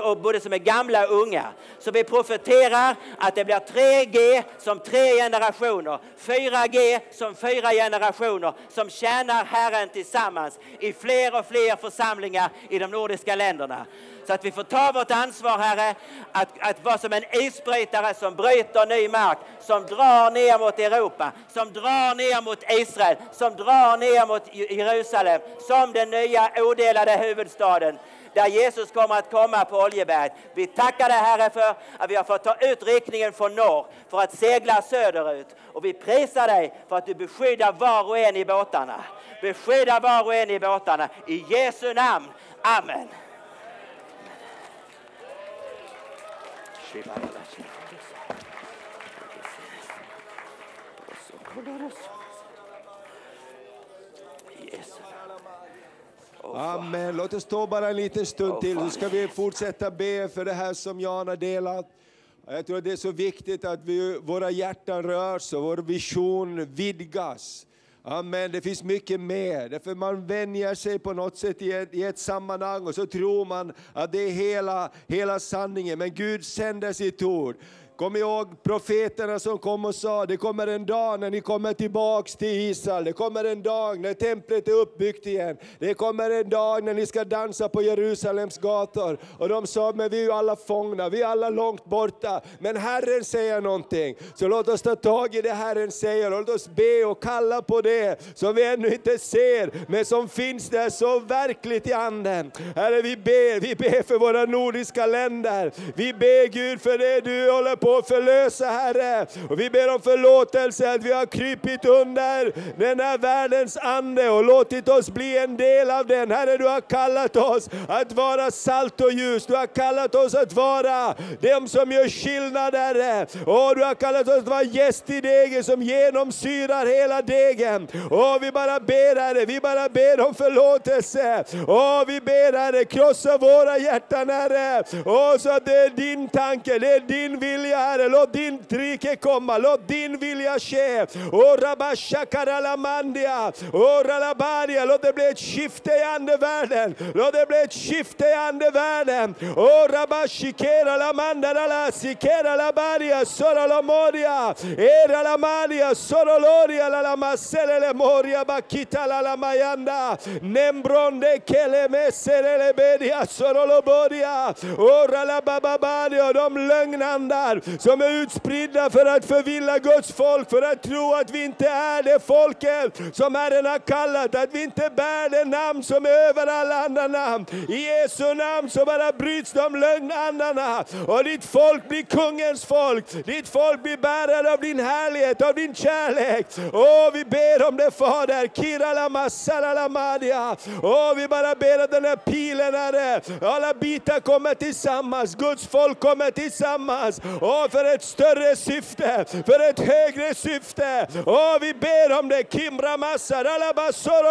och både som är gamla och unga. Så vi profeterar att det blir 3G som tre generationer, 4G som fyra generationer som tjänar Herren tillsammans i fler och fler församlingar i de nordiska länderna. Så att vi får ta vårt ansvar, Herre, att, att vara som en isbrytare som bryter ny mark, som drar ner mot Europa, som drar ner mot Israel, som drar ner mot Jerusalem, som den nya odelade huvudstaden där Jesus kommer att komma på Oljeberget. Vi tackar dig Herre för att vi har fått ta ut riktningen från norr för att segla söderut. Och vi prisar dig för att du beskyddar var och en i båtarna. Beskydda var och en i båtarna. I Jesu namn. Amen.
Amen. Låt oss stå bara en liten stund till så ska vi fortsätta be för det här som Jan har delat. Jag tror det är så viktigt att vi, våra hjärtan rörs och vår vision vidgas. Amen, det finns mycket mer. Därför man vänjer sig på något sätt i ett, i ett sammanhang och så tror man att det är hela, hela sanningen. Men Gud sänder sitt ord. Kom ihåg profeterna som kom och sa, det kommer en dag när ni kommer tillbaks till Israel. Det kommer en dag när templet är uppbyggt igen. Det kommer en dag när ni ska dansa på Jerusalems gator. Och de sa, men vi är ju alla fångna, vi är alla långt borta. Men Herren säger någonting. Så låt oss ta tag i det Herren säger. Låt oss be och kalla på det som vi ännu inte ser, men som finns där så verkligt i anden. Herre, vi ber, vi ber för våra nordiska länder. Vi ber Gud för det du håller på på att förlösa, Herre. Och vi ber om förlåtelse att vi har krypit under den här världens ande och låtit oss bli en del av den. Herre, du har kallat oss att vara salt och ljus. Du har kallat oss att vara de som gör skillnad, Herre. Och du har kallat oss att vara gäst i degen som genomsyrar hela degen. Och vi bara ber, Herre, vi bara ber om förlåtelse. Och vi ber, Herre, krossa våra hjärtan, Herre. Och så att det är din tanke, det är din vilja, Herre. Låt din rike komma, låt din vilja ske. Och rabashakaramandia, och ralabadia, låt det bli ett skifte i andevärlden. Låt det bli ett skifte i andevärlden. Och rabashikera lamanda la sikera labadia sorolomoria. Era lamadia soroloria la lamasele moria bakita la la mayanda. Nembronde kele mesere bedia sorolobodia. Ora la bababadia, de lögnandar som är utspridda för att förvilla Guds folk, för att tro att vi inte är det folket som Herren har kallat, att vi inte bär det namn som är över alla andra namn. I Jesu namn så bara bryts de lögnandarna och ditt folk blir kungens folk. Ditt folk blir bärare av din härlighet, av din kärlek. Åh, vi ber om det Fader. Kiralama saralamadia. madia. Åh, vi bara ber att den här pilen, Herre, alla bitar kommer tillsammans. Guds folk kommer tillsammans. Åh, för ett större syfte, för ett högre syfte. Åh, vi ber om det. Kimra masara la basoro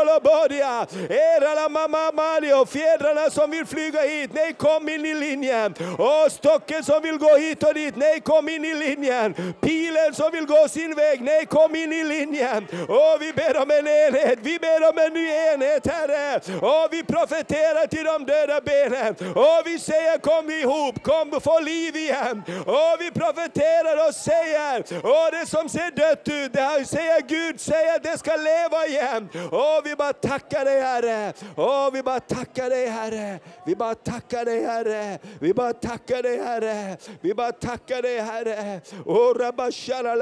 Fjädrarna som vill flyga hit, nej kom in i linjen. Åh, stocken som vill gå hit och dit, nej kom in i linjen. Pilen som vill gå sin väg, nej kom in i linjen. Åh, vi ber om en enhet, vi ber om en ny enhet Herre. Åh, vi profeterar till de döda benen. Åh, vi säger kom ihop, kom få liv igen. Åh, vi vi profeterar och säger, åh det som ser dött ut, det här säger Gud, säger att det ska leva igen. Åh, vi bara tackar dig Herre. Åh, vi bara tackar dig Herre. Vi bara tackar dig Herre. Vi bara tackar dig Herre. Vi bara tackar dig Herre. Åh, rabashara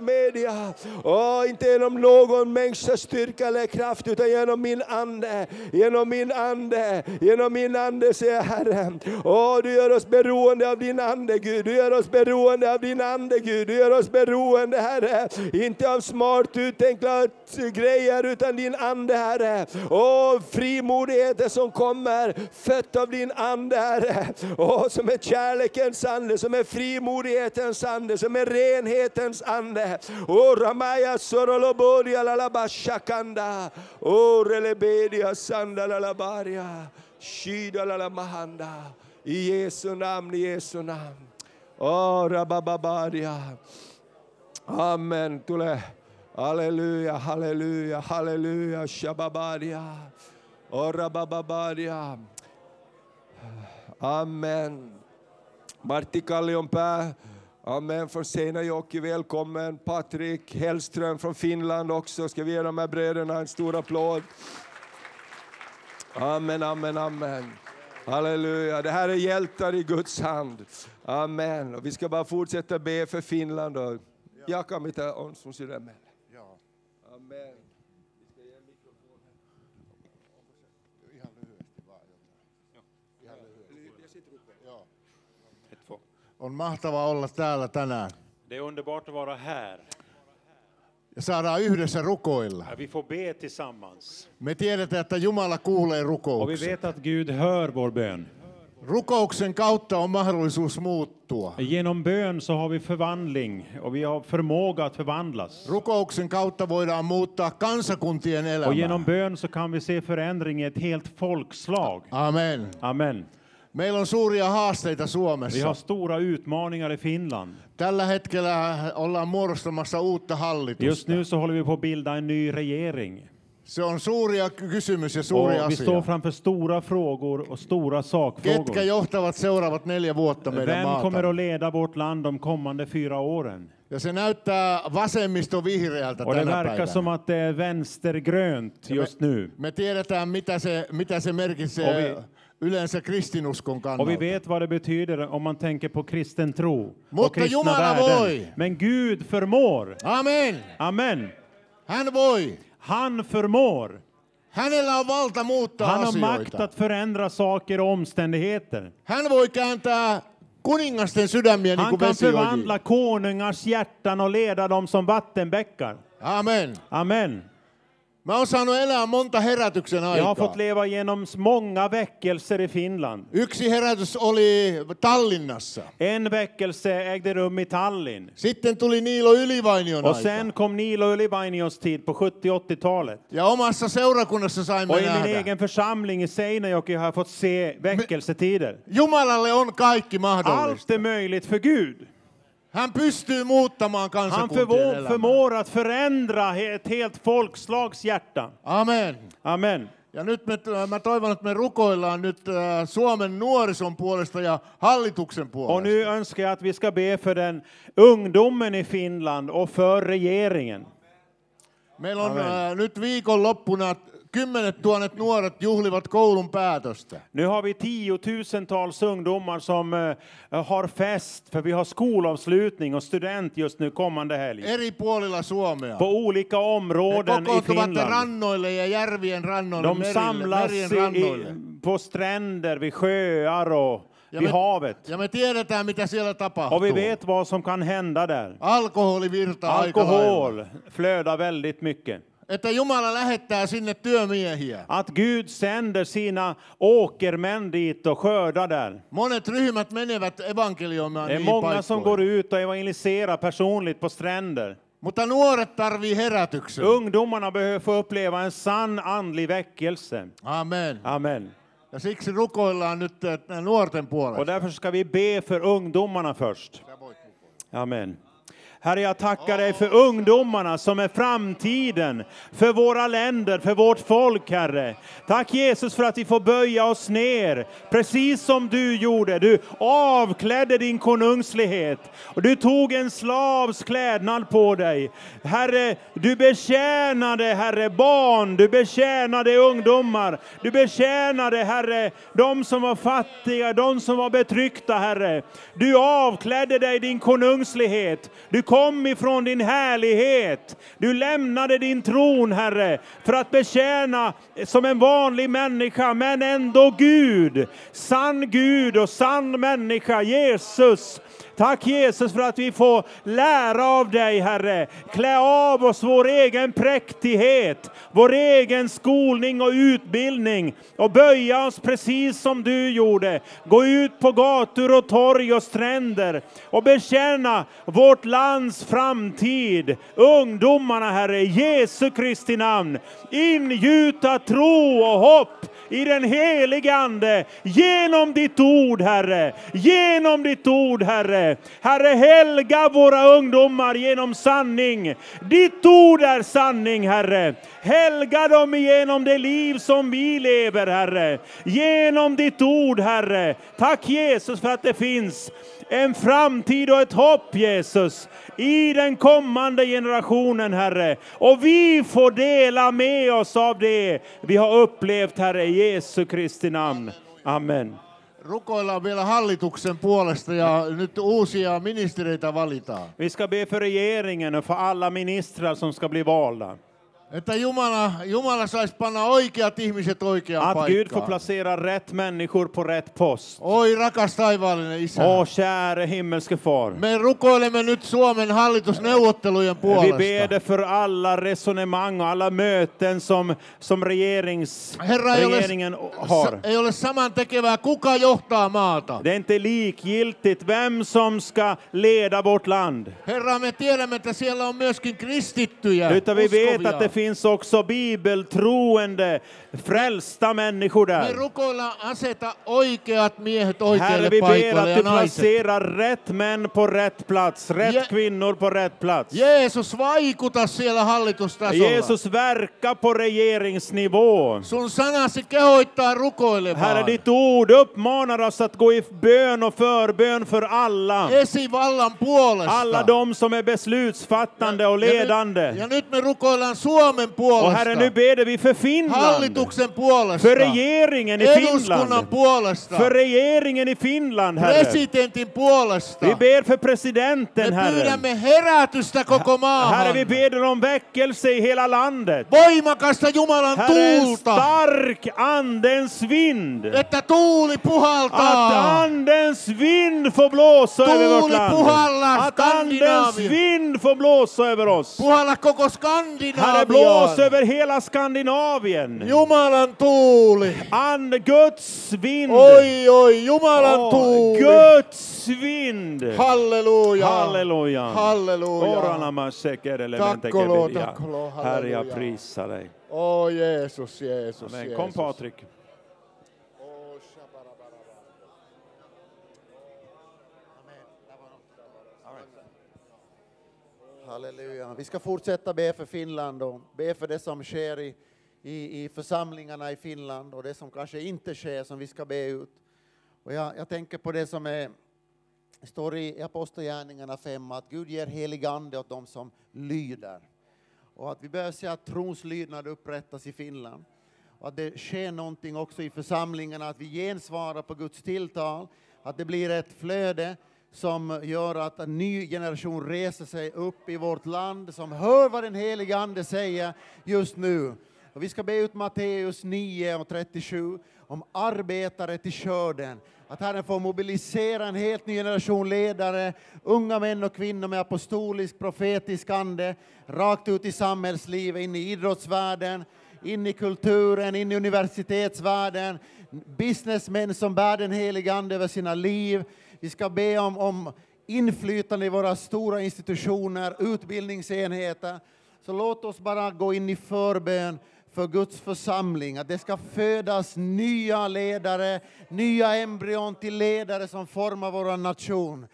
media. Åh, inte genom någon människas styrka eller kraft, utan genom min ande. Genom min ande. Genom min ande, säger Herren. Åh, du gör oss beroende av din ande, Gud. Du gör oss beroende av din ande, Gud. Du gör oss beroende, Herre. Inte av smart uttänkta grejer, utan din ande, Herre. Åh, frimodigheten som kommer, fött av din ande, Herre. Åh, som är kärlekens ande, som är frimodighetens ande, som är renhetens ande. Åh, Ramaya sorolobodia lalabashakanda. Åh, relebedia Sandalalabaria. Shida lalamahanda. I Jesu namn, i Jesu namn. Oh, rabababadia. Amen. Tule. Halleluja, halleluja, halleluja, shababadia. Ora. Amen. Martti Kallionpää. Amen. Från Seinäjoki, välkommen. Patrik Hellström från Finland också. Ska vi ge de här bröderna en stor applåd? Amen, amen, amen. Halleluja. Det här är hjältar i Guds hand. Amen. Och vi ska bara fortsätta be för Finland. Och jaka mitä on sun sydämellä.
Joo,
Amen.
ihan lyhyesti vaan jotain. Ihan lyhyesti. Joo. On mahtava olla täällä tänään.
Det är underbart att vara här.
Ja saadaan yhdessä rukoilla.
Ja, Vi får be tillsammans.
Me tiedetään, että Jumala kuulee
Och vi
rukouksen.
vet att Gud hör vår bön.
Rukouksen kautta on mahdollisuus muuttua.
Genom bön så har vi förvandling och vi har förmåga att förvandlas.
Rukouksen kautta voidaan muuttaa kansakuntien
Och genom bön så kan vi se förändring i ett helt folkslag.
Amen.
Amen.
Meillä on suuria haasteita
Vi
Suomessa.
har stora utmaningar i Finland.
Tällä hetkellä ollaan muodostamassa uutta
Just
hallitusta.
nu så håller vi på att bilda en ny regering.
Se on suuria kysymys ja
Och
suuri
vi står
asia.
framför stora frågor och stora
Ketkä
sakfrågor.
johtavat seuraavat neljä vuotta meidän
Vem kommer
maata?
att leda vårt land de kommande fyra åren?
Ja se näyttää vasemmisto vihreältä
Och det
tänä
verkar
päivänä.
som att det är vänstergrönt just nu.
Me tiedetään, mitä se, mitä se merkitsee. Yleensä kristinuskon
Och
kannalta.
vi vet vad det betyder om man tänker på kristen tro
Mutta
och kristna
Jumala
värden.
voi.
Men Gud förmår.
Amen!
Amen.
Hän voi.
Han förmår.
Hänellä on valta muuttaa
Han har makt
asioita.
att förändra saker och omständigheter.
Hän voi kääntää kuningasten sydämiä niin
Han
kuin
kan förvandla konungars hjärtan och leda dem som vattenbäckar.
Amen.
Amen.
Mä oon saanut elää monta herätyksen
Jag har
aikaa.
fått leva genom många väckelser i Finland.
Yksi herätys oli Tallinnassa.
En väckelse ägde rum i Tallinn.
Sitten tuli Niilo Ylivainion
Och
aika.
sen kom Nilo Ylivainios tid på 70-80-talet.
Ja omassa seurakunnassa saimme
Och i min egen församling i Seinäjoki har jag fått se väckelsetider.
Jumalalle on kaikki mahdollista.
Allt är möjligt för Gud.
Hän pystyy muuttamaan
Han
kansakuntien
förmår,
elämää.
förmår att förändra ett helt folkslags hjärta.
Amen.
Amen.
Ja nyt me, mä toivon, että me rukoillaan nyt äh, Suomen nuorison puolesta ja hallituksen
Och
puolesta.
nu önskar jag att vi ska be för den ungdomen i Finland och för regeringen.
Meillä on
Amen.
äh, nyt viikonloppuna kymmenet tuhannet nuoret juhlivat koulun päätöstä.
Nu har vi tiotusentals ungdomar som eh, har fest, för vi har skolavslutning och student just nu kommande helg.
Eri puolilla Suomea.
På olika områden i Finland.
rannoille ja järvien rannoille,
De
merille,
samlas
merien rannoille.
i, på stränder, vid sjöar och
Ja
vid
me,
havet.
ja me tiedetään, mitä siellä tapahtuu.
Och vi vet vad som kan hända där.
Alkoholi virtaa.
Alkohol flödar väldigt mycket.
Että Jumala lähettää sinne työmiehiä.
Att Gud sänder sina åkermän dit och skördar där.
Monet ryhmät menevät evankelioimaan
Det är många som går ut och evangeliserar personligt på stränder.
Mutta nuoret tarvii herätyksen.
Ungdomarna behöver få uppleva en sann andlig väckelse.
Amen.
Amen.
Ja siksi rukoillaan nyt äh, nuorten
Och
puolesta.
därför ska vi be för ungdomarna först. Amen. Herre, jag tackar dig för ungdomarna som är framtiden för våra länder, för vårt folk, Herre. Tack Jesus för att vi får böja oss ner, precis som du gjorde. Du avklädde din konungslighet och du tog en slavs klädnad på dig. Herre, du betjänade, Herre, barn, du betjänade ungdomar, du betjänade, Herre, de som var fattiga, de som var betryckta, Herre. Du avklädde dig din konungslighet. Du kom ifrån din härlighet. Du lämnade din tron, Herre, för att betjäna som en vanlig människa, men ändå Gud. Sann Gud och sann människa, Jesus. Tack Jesus för att vi får lära av dig Herre. Klä av oss vår egen präktighet, vår egen skolning och utbildning och böja oss precis som du gjorde. Gå ut på gator och torg och stränder och bekänna vårt lands framtid. Ungdomarna Herre, i Jesu Kristi namn. Ingjuta tro och hopp i den helige Ande genom ditt ord, Herre. Genom ditt ord, Herre. Herre, helga våra ungdomar genom sanning. Ditt ord är sanning, Herre. Helga dem genom det liv som vi lever, Herre. Genom ditt ord, Herre. Tack Jesus för att det finns en framtid och ett hopp, Jesus, i den kommande generationen, Herre. Och vi får dela med oss av det vi har upplevt, Herre, i Jesu Kristi namn. Amen.
Rukoillaan vielä hallituksen puolesta ja nyt uusia ministereitä valitaan.
Vi ska be för regeringen och för alla ministrar som ska bli valda.
Että Jumala, Jumala saisi panna oikeat ihmiset oikeaan
Att Gud får
paikkaan.
placera rätt människor på rätt post.
Oi rakas taivaallinen Isä.
Åh, käre himmelske far.
Me rukoilemme nyt Suomen hallitusneuvottelujen
Vi
puolesta.
ber för alla resonemang och alla möten som, som regerings,
Herra, ei ole,
regeringen har.
ei ole saman tekevää, kuka johtaa maata.
Det är inte likgiltigt vem som ska leda vårt land.
Herra, me tiedämme, että siellä on myöskin kristittyjä,
Utan vi vet att det finns finns också bibeltroende, frälsta människor
Me
där.
rukoillaan aseta oikeat miehet
Herre,
oikeille
vi ber
paikoille
att
ja
du
naiset.
placerar rätt män på rätt plats, rätt
Je-
kvinnor på rätt plats.
Jeesus, vaikuta siellä hallitustasolla.
Jesus, verka på regeringsnivå.
Sun sanasi kehoittaa
Herre,
rukoilemaan.
ditt ord uppmanar oss att gå i bön och förbön för alla.
Esivallan puolesta.
Alla de som är beslutsfattande och
ja, nyt,
ledande.
ja nyt me rukoillaan Suomen Suomen
Och Herre, nu ber vi för Finland.
Hallituksen puolesta,
För regeringen i Finland.
puolesta,
För regeringen i Finland, Herre.
presidentin puolesta.
Vi ber för
Me
presidenten, Herre.
pyydämme herätystä koko maahan.
Herre, vi ber om väckelse i hela landet.
Voimakasta Jumalan
Herre,
tuulta,
stark andens vind.
että tuuli
Att
puhaltaa.
andens vind får blåsa över vårt
Tuuli
land.
puhallar
Att andens
Skandinavien.
vind får blåsa över oss.
Puhalla koko
Herre, blås över hela Skandinavien.
Jumalan tuuli.
And, Guds vind.
Oi, oi, Jumalan
Åh,
tuuli.
Guds vind.
Halleluja.
Halleluja.
Halleluja.
Orana sekerele
Tack och lov,
mentekebedia.
tack och lov.
Herre, jag prisar dig.
Åh, Jesus, Jesus,
Amen. Kom
Jesus.
Patrik.
Halleluja. Vi ska fortsätta be för Finland och be för det som sker i, i, i församlingarna i Finland och det som kanske inte sker som vi ska be ut. Och jag, jag tänker på det som är, står i Apostlagärningarna 5 att Gud ger helig ande åt dem som lyder. Och att vi behöver se att trons lydnad upprättas i Finland. Och att det sker någonting också i församlingarna, att vi gensvarar på Guds tilltal, att det blir ett flöde som gör att en ny generation reser sig upp i vårt land, som hör vad den helige Ande säger just nu. Och vi ska be ut Matteus 9 och 37 om arbetare till skörden. Att Herren får mobilisera en helt ny generation ledare, unga män och kvinnor med apostolisk, profetisk ande, rakt ut i samhällslivet, in i idrottsvärlden, in i kulturen, in i universitetsvärlden, businessmän som bär den heliga Ande över sina liv. Vi ska be om, om inflytande i våra stora institutioner, utbildningsenheter. Så låt oss bara gå in i förbön för Guds församling, att det ska födas nya ledare, nya embryon till ledare som formar vår nation.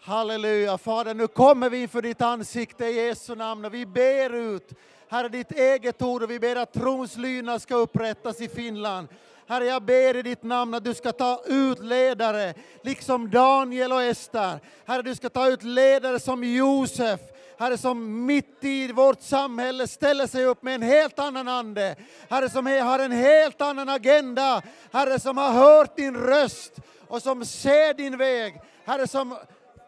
Halleluja. Fader, nu kommer vi inför ditt ansikte i Jesu namn och vi ber ut, Herre, ditt eget ord och vi ber att trons lydnad ska upprättas i Finland. Herre, jag ber i ditt namn att du ska ta ut ledare, liksom Daniel och Ester. Herre, du ska ta ut ledare som Josef, Herre, som mitt i vårt samhälle ställer sig upp med en helt annan ande. Herre, som har en helt annan agenda. Herre, som har hört din röst och som ser din väg. Herre, som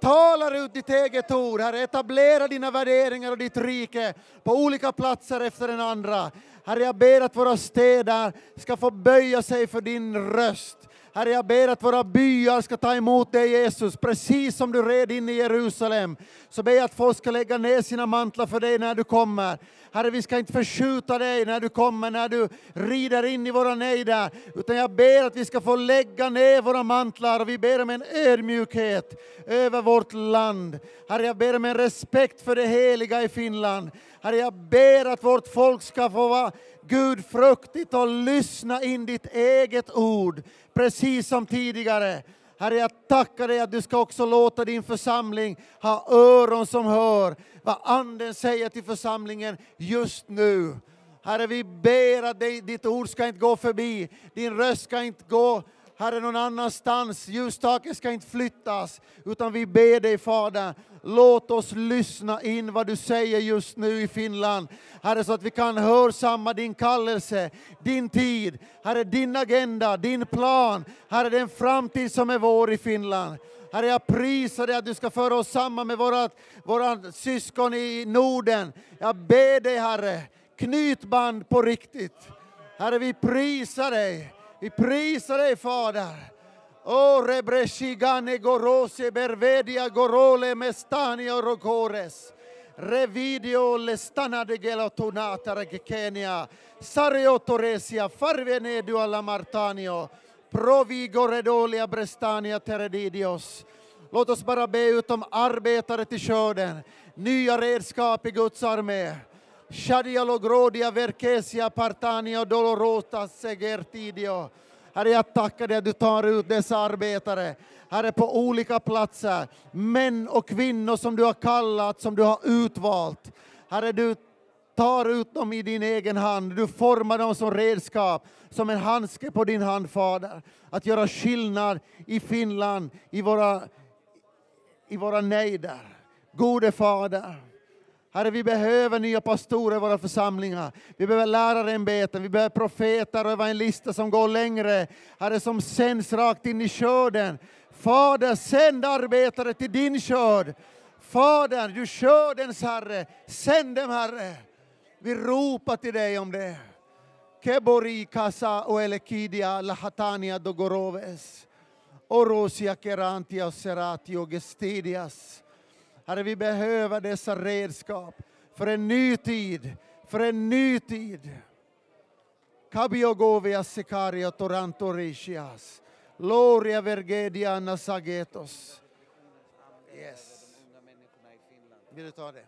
talar ut ditt eget ord. Herre, etablera dina värderingar och ditt rike på olika platser efter den andra. Herre, jag ber att våra städer ska få böja sig för din röst. Herre, jag ber att våra byar ska ta emot dig Jesus, precis som du red in i Jerusalem. Så ber jag att folk ska lägga ner sina mantlar för dig när du kommer. Herre, vi ska inte förskjuta dig när du kommer, när du rider in i våra nejder, utan jag ber att vi ska få lägga ner våra mantlar och vi ber om en ödmjukhet över vårt land. Herre, jag ber om en respekt för det heliga i Finland. Herre, jag ber att vårt folk ska få vara gudfruktigt och lyssna in ditt eget ord, precis som tidigare. Herre, jag tackar dig att du ska också låta din församling ha öron som hör vad Anden säger till församlingen just nu. Herre, vi ber att dig, ditt ord ska inte gå förbi, din röst ska inte gå Herre, någon annanstans. Ljustaket ska inte flyttas, utan vi ber dig Fader, låt oss lyssna in vad du säger just nu i Finland. Herre, så att vi kan hörsamma din kallelse, din tid, Herre, din agenda, din plan. Herre, den framtid som är vår i Finland. Herre, jag prisar dig att du ska föra oss samman med våra, våra syskon i Norden. Jag ber dig, Herre, knyt band på riktigt. Herre, vi prisar dig. Vi prisar dig, Fader. O rebreshigane gorose bervedia gorole mestania rogores. Revidio lestana de gelatonata regekenia. Sario toresia farvenedio alla martanio. Provi goredolia brestania teredidios. Låt oss bara be ut om arbetare till skörden. Nya redskap i Guds armé. Shadia logrodia verkesia partania dolorota segertidio. Herre, jag tackar dig att du tar ut dessa arbetare. Herre, på olika platser. Män och kvinnor som du har kallat, som du har utvalt. Herre, du tar ut dem i din egen hand. Du formar dem som redskap, som en handske på din hand, Fader. Att göra skillnad i Finland, i våra, i våra nejder. Gode Fader. Herre, vi behöver nya pastorer i våra församlingar. Vi behöver lärarämbeten, vi behöver profeter och evangelister som går längre. Herre, som sänds rakt in i skörden. Fader, sänd arbetare till din skörd. Fader, du skördens Herre, sänd dem Herre. Vi ropar till dig om det. Kebori kasa och elekidia lahatania dogoroves. Orosia kerantia och gestidias. Herre, vi behöver dessa redskap för en ny tid, för en ny tid. Kabiogovia sikaria toranto rishias. Gloria vergedia nasagetos. Yes. Vill du ta det?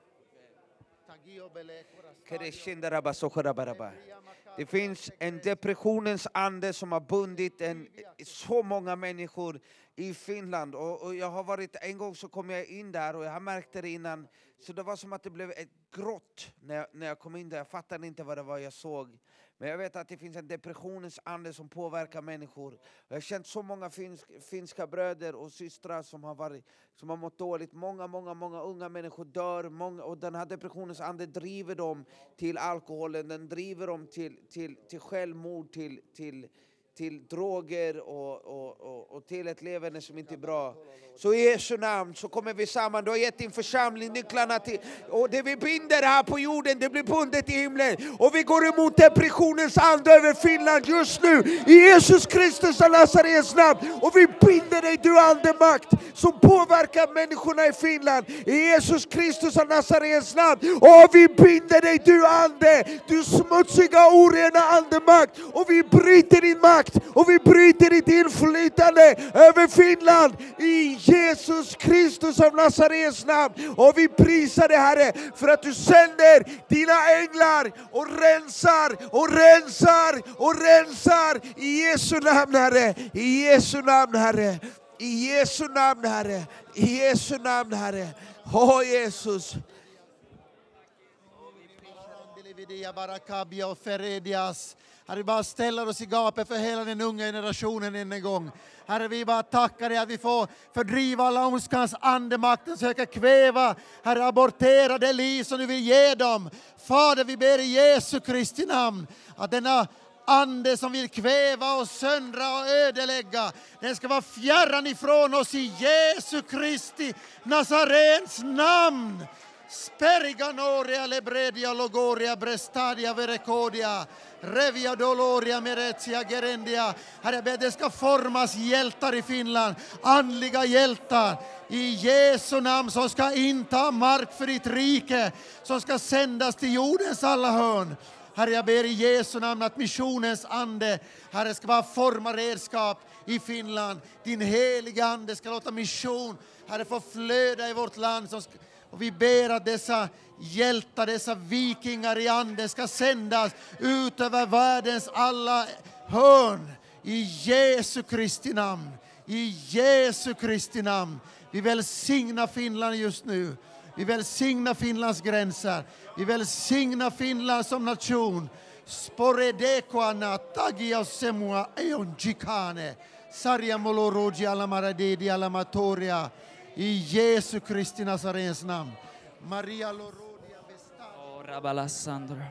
Det finns en depressionens ande som har bundit en, så många människor i Finland. Och, och jag har varit, en gång så kom jag in där och jag märkte det innan. Så det var som att det blev ett grått när jag, när jag kom in där. Jag fattade inte vad det var jag såg. Men jag vet att det finns en depressionens ande som påverkar människor. Och jag har känt så många finsk, finska bröder och systrar som har, varit, som har mått dåligt. Många, många, många unga människor dör. Många, och den här depressionens ande driver dem till alkoholen, den driver dem till, till, till självmord, till, till, till droger och, och, och, och till ett levande som inte är bra. Så i Jesu namn så kommer vi samman. Du har gett din församling nycklarna till... Och det vi binder här på jorden, det blir bundet i himlen. Och vi går emot depressionens ande över Finland just nu. I Jesus Kristus av Nazarens namn. Och vi binder dig du andemakt som påverkar människorna i Finland. I Jesus Kristus av Nazarens namn. Och vi binder dig du ande, du smutsiga orena andemakt. Och vi bryter din makt och vi bryter ditt inflytande över Finland. I Jesus Kristus av Nazarens namn. Och vi prisar dig Herre för att du sänder dina änglar och rensar och rensar och rensar i Jesu namn Herre. I Jesu namn Herre. I Jesu namn Herre. I Jesu namn Herre. Åh Jesus.
Herre, vi bara ställer oss i gapet för hela den unga generationen än en gång. Herre, vi bara tackar dig att vi får fördriva alla ondskans andemakten, söka kväva, Herre, abortera det liv som du vill ge dem. Fader, vi ber i Jesu Kristi namn att denna ande som vill kväva och söndra och ödelägga, den ska vara fjärran ifrån oss i Jesu Kristi Nazarens namn. Sperganoria, lebredia logoria brestadia verecodia Revia doloria meretia gerendia. Herre, jag ber att det ska formas hjältar i Finland, andliga hjältar i Jesu namn som ska inta mark för ditt rike, som ska sändas till jordens alla hörn. Herre, jag ber i Jesu namn att missionens ande, Herre, ska vara forma redskap i Finland. Din heliga Ande ska låta mission, Herre, få flöda i vårt land. Och vi ber att dessa hjältar, dessa vikingar i anden ska sändas ut över världens alla hörn. I Jesu Kristi namn. I Jesu Kristi namn. Vi välsignar Finland just nu. Vi välsignar Finlands gränser. Vi välsignar Finland som nation. Sporedekoana tagia semua eon jikane. Sarja moloroji alamaradedi alamatoria. I Jesu Kristi Nazarens namn. Maria Lorodia Vestana.
Oh, Rabalassandro.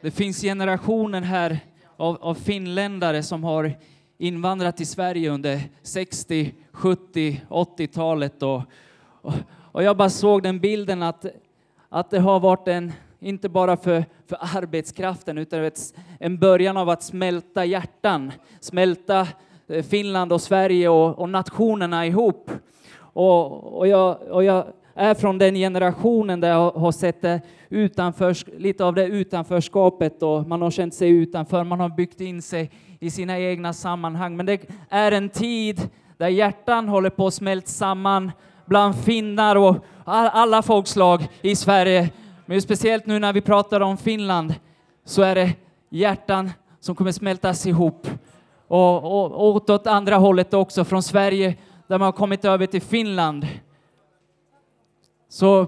Det finns generationer här av, av finländare som har invandrat till Sverige under 60, 70, 80-talet. Och, och, och jag bara såg den bilden att, att det har varit en, inte bara för, för arbetskraften, utan ett, en början av att smälta hjärtan, smälta eh, Finland och Sverige och, och nationerna ihop. Och, och, jag, och jag är från den generationen där jag har sett det utanför, lite av det utanförskapet och man har känt sig utanför, man har byggt in sig i sina egna sammanhang. Men det är en tid där hjärtan håller på att smälta samman bland finnar och alla folkslag i Sverige. Men speciellt nu när vi pratar om Finland så är det hjärtan som kommer smältas ihop. Och, och, och åt andra hållet också, från Sverige där man har kommit över till Finland. Så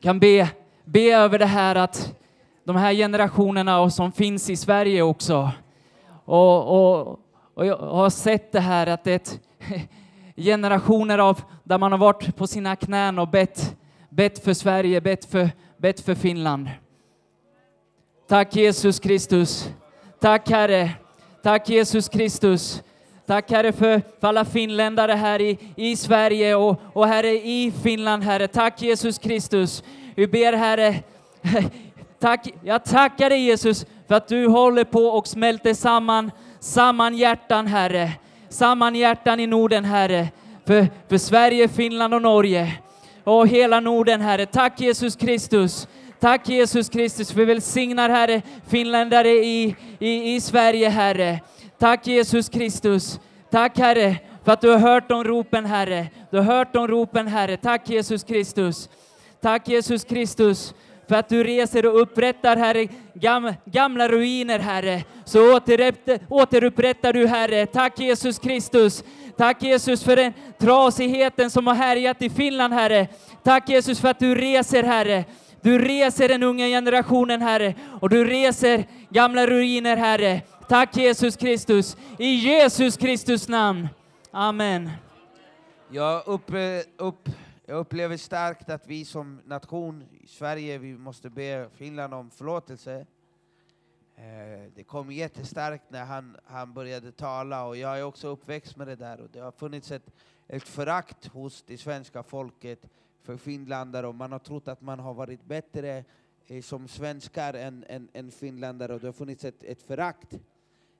kan be, be över det här att de här generationerna som finns i Sverige också. Och, och, och jag har sett det här att det är ett, generationer av där man har varit på sina knän och bett, bett för Sverige, bett för, bett för Finland. Tack Jesus Kristus. Tack Herre. Tack Jesus Kristus. Tack Herre för, för alla finländare här i, i Sverige och, och Herre i Finland Herre. Tack Jesus Kristus. Vi ber Herre, tack, jag tackar dig Jesus för att du håller på och smälter samman, samman hjärtan Herre. Samman hjärtan i Norden Herre. För, för Sverige, Finland och Norge. Och hela Norden Herre. Tack Jesus Kristus. Tack Jesus Kristus, vi välsignar Herre finländare i, i, i Sverige Herre. Tack Jesus Kristus. Tack Herre för att du har hört de ropen Herre. Du har hört de ropen Herre. Tack Jesus Kristus. Tack Jesus Kristus för att du reser och upprättar Herre gam, gamla ruiner Herre. Så återupprättar, återupprättar du Herre. Tack Jesus Kristus. Tack Jesus för den trasigheten som har härjat i Finland Herre. Tack Jesus för att du reser Herre. Du reser den unga generationen, Herre, och du reser gamla ruiner, Herre. Tack Jesus Kristus. I Jesus Kristus namn. Amen.
Jag, upp, eh, upp, jag upplever starkt att vi som nation i Sverige, vi måste be Finland om förlåtelse. Eh, det kom jättestarkt när han, han började tala och jag är också uppväxt med det där och det har funnits ett, ett förakt hos det svenska folket för finländare och man har trott att man har varit bättre eh, som svenskar än, än, än finländare och det har funnits ett, ett förakt.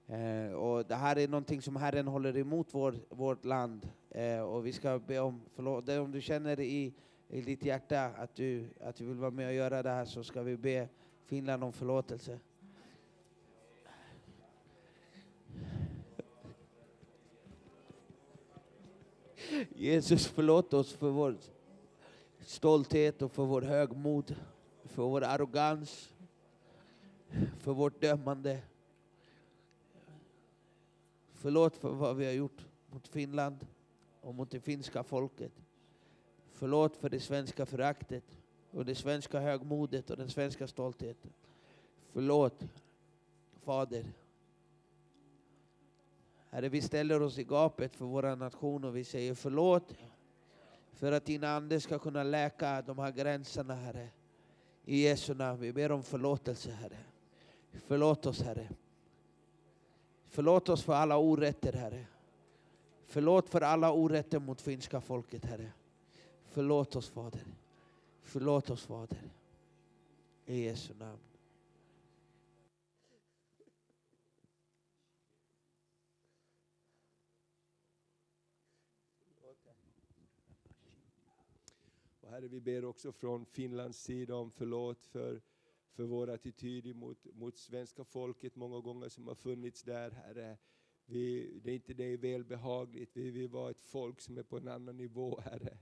Eh, och det här är någonting som Herren håller emot vår, vårt land eh, och vi ska be om förlåt. Om du känner i, i ditt hjärta att du, att du vill vara med och göra det här så ska vi be Finland om förlåtelse. Jesus förlåt oss för vår stolthet och för vår högmod, för vår arrogans, för vårt dömande. Förlåt för vad vi har gjort mot Finland och mot det finska folket. Förlåt för det svenska föraktet och det svenska högmodet och den svenska stoltheten. Förlåt, Fader. Herre, vi ställer oss i gapet för vår nation och vi säger förlåt för att din ande ska kunna läka de här gränserna, Herre. I Jesu namn, vi ber om förlåtelse, Herre. Förlåt oss, Herre. Förlåt oss för alla orätter, Herre. Förlåt för alla orätter mot finska folket, Herre. Förlåt oss, Fader. Förlåt oss, Fader. I Jesu namn.
Herre, vi ber också från Finlands sida om förlåt för, för vår attityd mot, mot svenska folket många gånger som har funnits där, Herre. Vi, det är inte dig välbehagligt, vi vill vara ett folk som är på en annan nivå, Herre.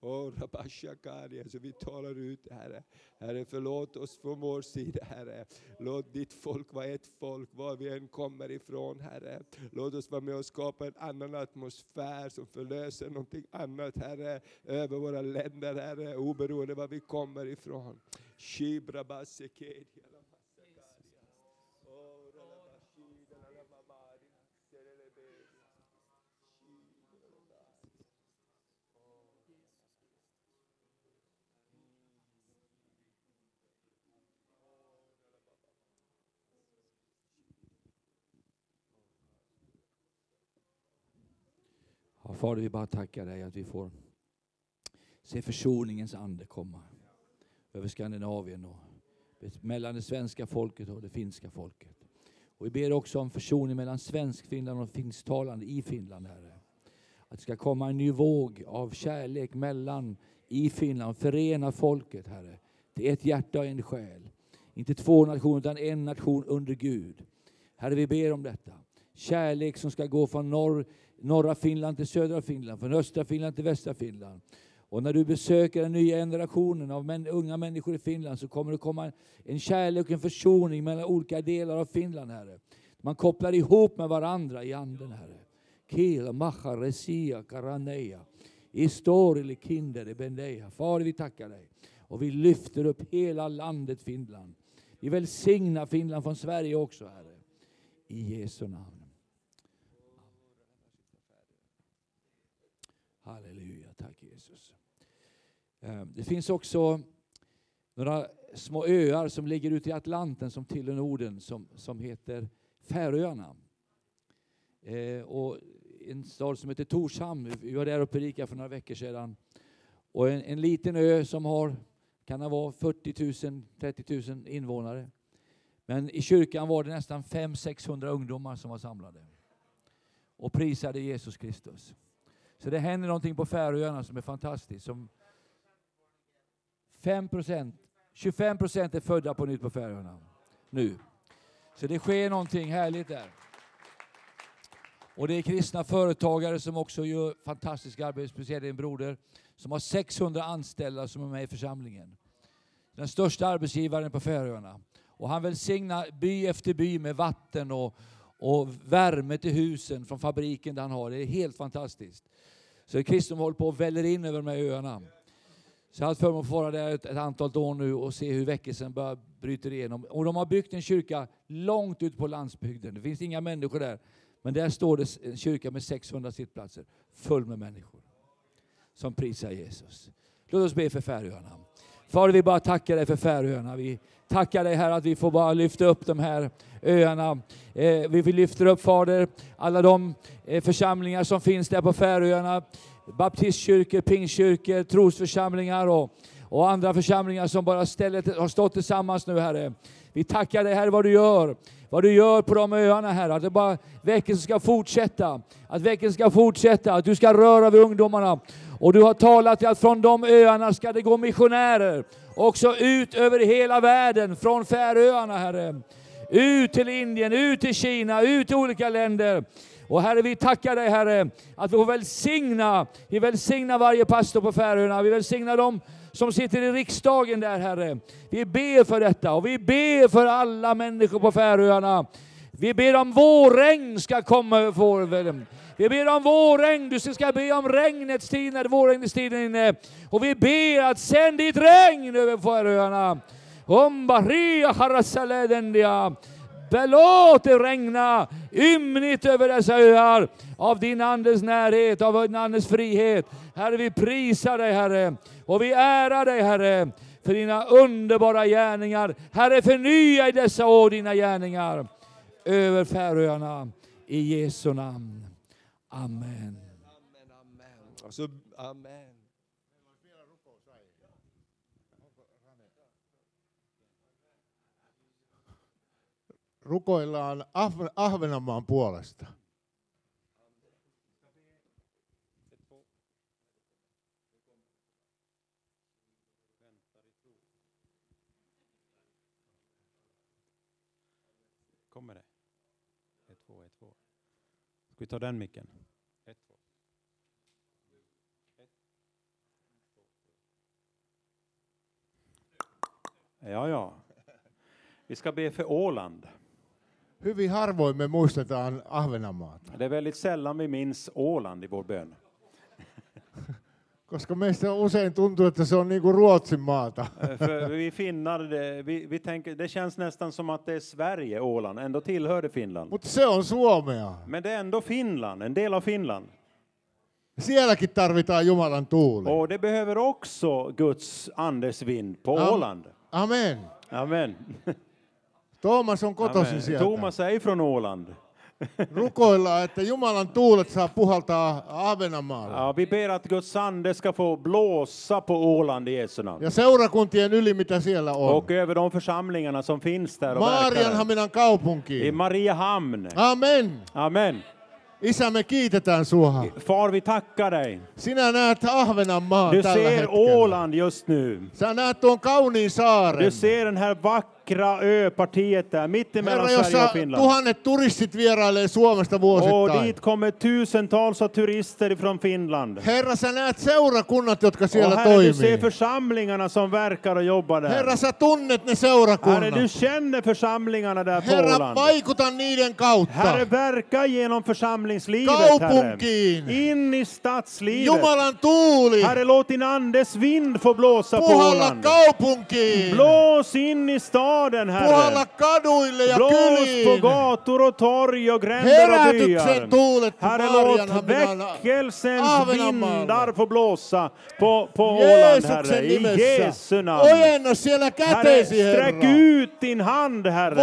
Och Rabashakari, så alltså, vi talar ut, Herre. Herre, förlåt oss från vår sida, Herre. Låt ditt folk vara ett folk, var vi än kommer ifrån, Herre. Låt oss vara med och skapa en annan atmosfär som förlöser någonting annat, Herre, över våra länder, Herre, oberoende var vi kommer ifrån. Shibrabasekedi,
Ja, Fader, vi bara tackar dig att vi får se försoningens ande komma över Skandinavien och mellan det svenska folket och det finska folket. Och vi ber också om försoning mellan Svenskfinland och finsktalande i Finland, Herre. Att det ska komma en ny våg av kärlek mellan i Finland, förena folket, Herre. till ett hjärta och en själ. Inte två nationer, utan en nation under Gud. Herre, vi ber om detta. Kärlek som ska gå från norr, norra Finland till södra Finland, från östra Finland till västra Finland. Och när du besöker den nya generationen av män, unga människor i Finland så kommer det komma en kärlek och en försoning mellan olika delar av Finland, Herre. Man kopplar ihop med varandra i anden, Herre. Kila, macha, resia, karaneia. Istorili, kinder, bendeja. Far, vi tackar dig. Och vi lyfter upp hela landet Finland. Vi välsignar Finland från Sverige också, Herre. I Jesu namn. Halleluja, tack Jesus. Ehm, det finns också några små öar som ligger ute i Atlanten som tillhör Norden som, som heter Färöarna. Eh, och en stad som heter Torshamn, vi var där och predikade för några veckor sedan. Och en, en liten ö som har, kan ha vara 40 000, 30 000 invånare. Men i kyrkan var det nästan 500-600 ungdomar som var samlade och prisade Jesus Kristus. Så det händer någonting på Färöarna som är fantastiskt. Som 5 25 procent är födda på nytt på Färöarna nu. Så det sker någonting härligt där. Och det är kristna företagare som också gör fantastiska arbete, speciellt en broder som har 600 anställda som är med i församlingen. Den största arbetsgivaren på Färöarna. Och han välsignar by efter by med vatten och, och värme till husen från fabriken där han har. Det är helt fantastiskt. Så kristendom håller på att väller in över de här öarna. Så jag har haft förmånen att få vara där ett, ett antal år nu och se hur väckelsen börjar bryter igenom. Och de har byggt en kyrka långt ut på landsbygden. Det finns inga människor där. Men där står det en kyrka med 600 sittplatser, full med människor som prisar Jesus. Låt oss be för Färöarna. Fader, vi bara tackar dig för Färöarna. Vi tackar dig här att vi får bara lyfta upp de här öarna. Eh, vi lyfter upp Fader, alla de eh, församlingar som finns där på Färöarna. Baptistkyrkor, pingstkyrkor, trosförsamlingar och, och andra församlingar som bara stället har stått tillsammans nu Herre. Vi tackar dig Herre vad du gör. Vad du gör på de öarna Herre. Att det bara väckelsen ska fortsätta. Att väckelsen ska fortsätta. Att du ska röra vid ungdomarna. Och du har talat att från de öarna ska det gå missionärer. Också ut över hela världen från Färöarna Herre. Ut till Indien, ut till Kina, ut till olika länder. Och Herre, vi tackar dig Herre, att vi får välsigna, vi välsignar varje pastor på Färöarna, vi välsignar dem som sitter i riksdagen där Herre. Vi ber för detta och vi ber för alla människor på Färöarna. Vi ber om vårregn ska komma över vår vi ber om vårregn, du ska be om regnets tid när vårregnets tid är inne. Och vi ber att sänd ditt regn över Färöarna. Ombaria Harasaledendia. Belåt det regna ymnigt över dessa öar av din Andes närhet, av din Andes frihet. Herre, vi prisar dig Herre och vi ärar dig Herre för dina underbara gärningar. Herre, förnya i dessa år dina gärningar över Färöarna. I Jesu namn. Amen.
Alltså, amen.
Rukoillaan Ahven- Ahvenanmaan puolesta.
Ska vi ta den micken? Ett, två. Ja, ja. Vi ska be för Åland.
Hyvin harvoin me muistetaan Ahvenanmaata,
Det är väldigt sällan vi minns Åland i vår bön.
koska meistä usein tuntuu, että se on niin kuin Ruotsin maata.
Eh, För vi finnar, det, vi, vi tänker, det känns nästan som att det är Sverige, Åland. Ändå tillhör det Finland.
Mutta se on Suomea.
Men det är ändå Finland, en del av Finland.
Sielläkin tarvitaan Jumalan tuuli.
Och det behöver också Guds andes vind på
Am-
Åland.
Amen.
Amen.
Tuomas on kotoisin
Amen.
sieltä.
Thomas är från Åland.
Rukoillaan, että Jumalan tuulet saa puhaltaa Ahvenanmaalle.
Ja, vi ber att Guds ande ska få blåsa på Åland i Jesu namn.
Ja seurakuntien yli, mitä siellä on.
Och över de församlingarna som finns där och där.
Maarianhaminan
I
kaupunkiin.
Mariehamn.
Amen.
Amen.
Isä, me kiitetään sua.
Far, vi tackar dig.
Sinä näet Ahvenanmaan
Du
tällä
ser
hetkellä.
Åland just nu.
Sä näet tuon kauniin saaren.
Du ser den här vackra öpartiet där, mitt emellan
Herra,
Sverige och Finland.
tuhannet turistit vierailee Suomesta
Och
vuosittain.
dit kommer tusentals av turister från Finland.
Herra, sä näet seurakunnat, jotka
Och
siellä
Herre, du ser församlingarna som verkar och jobbar
Herra,
där.
sä tunnet ne
Herre,
seurakunnat.
du känner församlingarna där på
Herra,
Åland.
vaikuta niiden kautta.
Herre, verka genom församlingslivet, Herre.
Kaupunkiin.
In i stadslivet.
Jumalan tuuli.
Herre, låt din andes vind få blåsa på
Puhalla
Åland.
kaupunkiin.
Blås in i staden, staden, Herre.
kaduille ja
Blås på gator och torg och gränder och byar. Herre, låt väckelsens vindar få blåsa på, på Åland, Herre. I. Jesu namn. Herre, sträck ut din hand, Herre.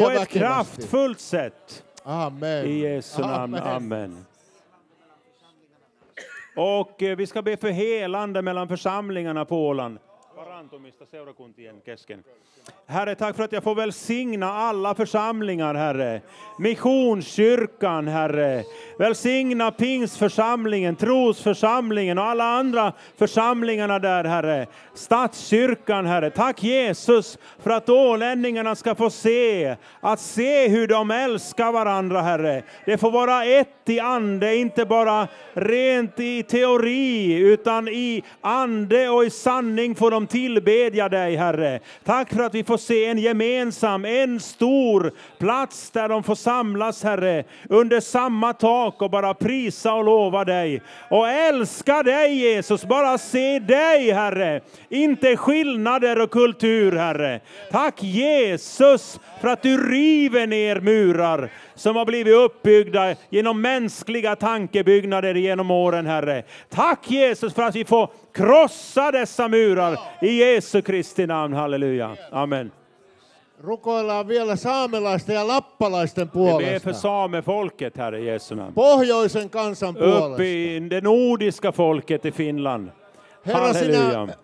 På ett kraftfullt sätt.
Amen.
I Jesu namn.
Amen.
Amen. Och eh, vi ska be för helande mellan församlingarna på Åland. Parantumista seurakuntien kesken. Herre, tack för att jag får välsigna alla församlingar, Herre. Missionskyrkan, Herre. Välsigna Pingsförsamlingen, Trosförsamlingen och alla andra församlingarna där, Herre. Stadskyrkan, Herre. Tack Jesus för att ålänningarna ska få se, att se hur de älskar varandra, Herre. Det får vara ett i ande, inte bara rent i teori, utan i ande och i sanning får de tillbedja dig, Herre. Tack för att vi får se en gemensam, en stor plats där de får samlas, Herre, under samma tak och bara prisa och lova dig. Och älska dig, Jesus, bara se dig, Herre. Inte skillnader och kultur, Herre. Tack Jesus för att du river ner murar som har blivit uppbyggda genom mänskliga tankebyggnader genom åren, Herre. Tack Jesus för att vi får krossa dessa murar i Jesu Kristi namn. Halleluja. Amen.
Rukoillaan vielä saamelaisten ja lappalaisten
Vi ber för
puolesta.
samefolket, Herre, Jesu namn.
Pohjoisen kansan puolesta.
i det nordiska folket i Finland.
Herra,
Halleluja.
sinä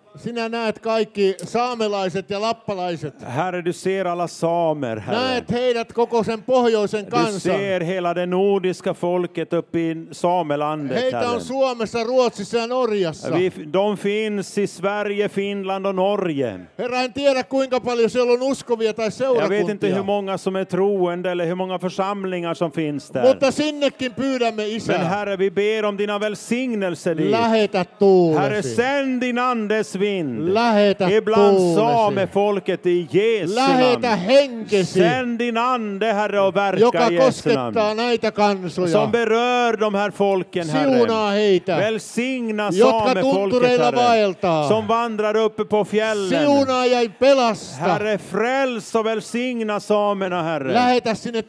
näet kaikki saamelaiset ja lappalaiset.
Herre, du ser alla samer, Herre.
Näet heidät koko sen pohjoisen
Du
kansan.
ser hela det nordiska folket uppe i samelandet,
Heitä
Herre.
on Suomessa, Ruotsissa ja Norjassa.
Vi, de finns i Sverige, Finland och Norge.
Herra, en tiedä kuinka paljon siellä on uskovia tai
Jag vet inte hur
seurakuntia.
många som är troende eller hur många församlingar som finns där.
Mutta sinnekin pyydämme
Men
Isä,
Herre, vi ber om dina välsignelser dit.
lähetä
Herre,
tuulesi.
sänd din andes vind.
Lähetä
Ibland
tuulesi.
samefolket i Jesu
Lähetä henkesi,
Sänd din ande, Herre, och verka
joka
i Jesu
koskettaa
namn.
näitä kansoja.
Som berör de här folken,
Siunaa
Herre.
heitä.
Välsigna samefolket, Herre.
vaeltaa.
Som vandrar uppe på fjällen.
Siunaa ja pelasta.
Herre, fräls och välsigna samerna, Herre.
Lähetä sinne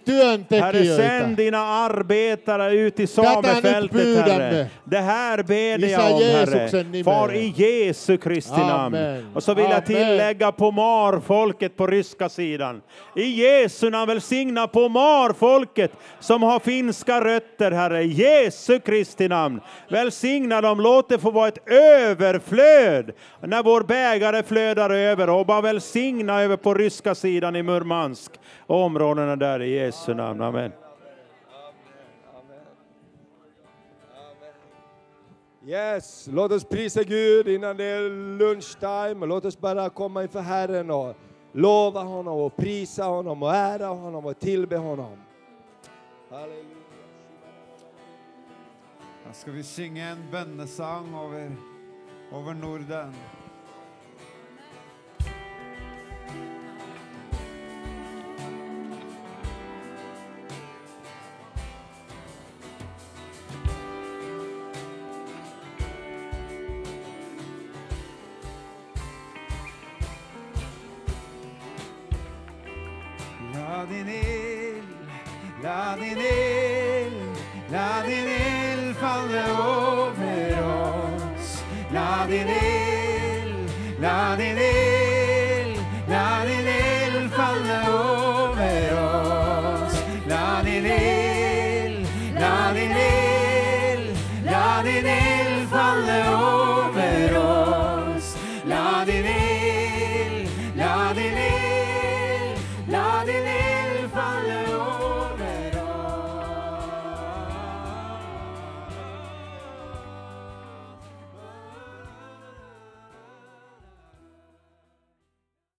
Herre, sänd dina arbetare ut i samefältet. Herre. Det här ber jag om, Herre. Far i Jesu Kristi namn.
Amen.
Och så vill jag tillägga på Mar-folket på ryska sidan. I Jesu namn välsigna på Mar-folket som har finska rötter, Herre. I Jesu Kristi namn. Välsigna dem, låt det få vara ett överflöd när vår bägare flödar över och bara välsigna över på ryska sidan i Murmansk och områdena där i Jesu namn. Amen.
Yes, låt oss prisa Gud innan det är lunchtime. Låt oss bara komma inför Herren och lova honom och prisa honom och ära honom och tillbe honom. Halleluja.
Da ska vi sjunga en bönesång över, över Norden. La en Él, nada en Él, nada over us, Nada en Él, Él.